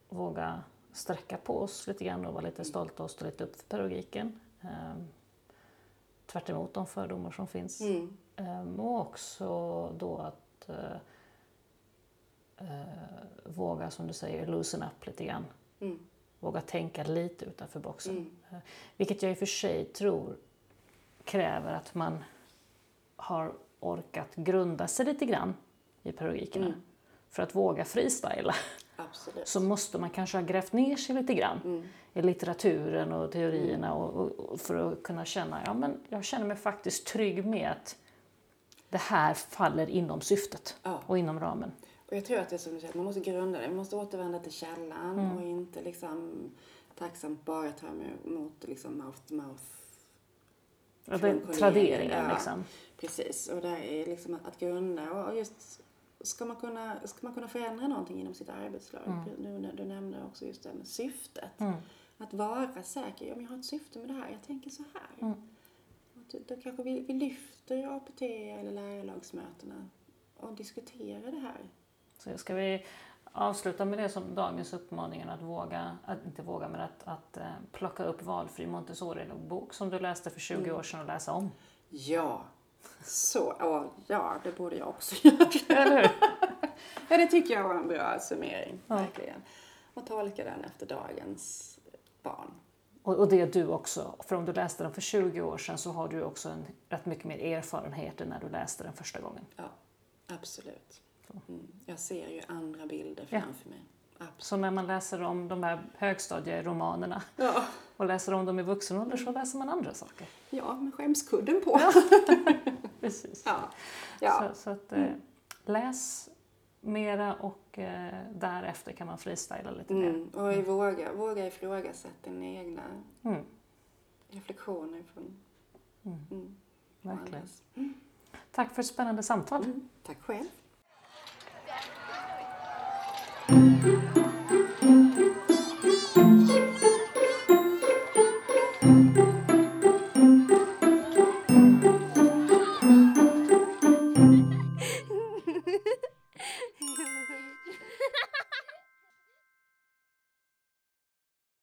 våga sträcka på oss lite grann och vara lite stolta och stå lite upp för pedagogiken. Ehm, tvärt emot de fördomar som finns. Mm. Ehm, och också då att eh, eh, våga, som du säger, loosen up lite grann. Mm. Våga tänka lite utanför boxen. Mm. Eh, Vilket jag i och för sig tror kräver att man har orkat grunda sig lite grann i pedagogikerna. Mm. För att våga freestyla Absolut. så måste man kanske ha grävt ner sig lite grann Mm. i litteraturen och teorierna och, och, för att kunna känna ja men jag känner mig faktiskt trygg med att det här faller inom syftet Ja. och inom ramen. Och jag tror att det är som du säger, man måste grunda det. Man måste återvända till källan Mm. och inte liksom tacksamt bara ta emot liksom mouth to mouth. Ja, det, traderingen ja. liksom. Precis, och där är liksom att grunda och just ska man, kunna, ska man kunna förändra någonting inom sitt arbetslag? Nu när du nämnde också just det med syftet. Mm. Att vara säker, ja, men jag har ett syfte med det här, jag tänker så här. Mm. Då kanske vi, vi lyfter APT eller lärarlagsmötena och diskuterar det här. Så ska vi avsluta med det som dagens uppmaningen att våga, att inte våga, men att, att eh, plocka upp valfri Montessori-bok som du läste för 20 år sedan och läsa om. Ja, så, åh, ja, det borde jag också göra. Eller hur? Ja, det tycker jag var en bra summering, Ja. verkligen. Och tolka den efter dagens barn. Och, och det är du också, för om du läste den för 20 år sedan så har du också en, rätt mycket mer erfarenhet än när du läste den första gången. Ja, absolut. Mm. Jag ser ju andra bilder Ja. framför mig. Absolut. Så när man läser om de här högstadieromanerna Ja, och läser om dem i vuxen ålder så läser man andra saker. ja med skämskudden på. Precis. Ja, ja. Så, så att, eh, läs mera och eh, därefter kan man freestyla lite mer. Mm. Och i våga, våga ifrågasätta dina egna Mm, reflektioner från mm, mm, verkligen. andras. Tack för ett spännande samtal. Mm. Tack själv. Thank you.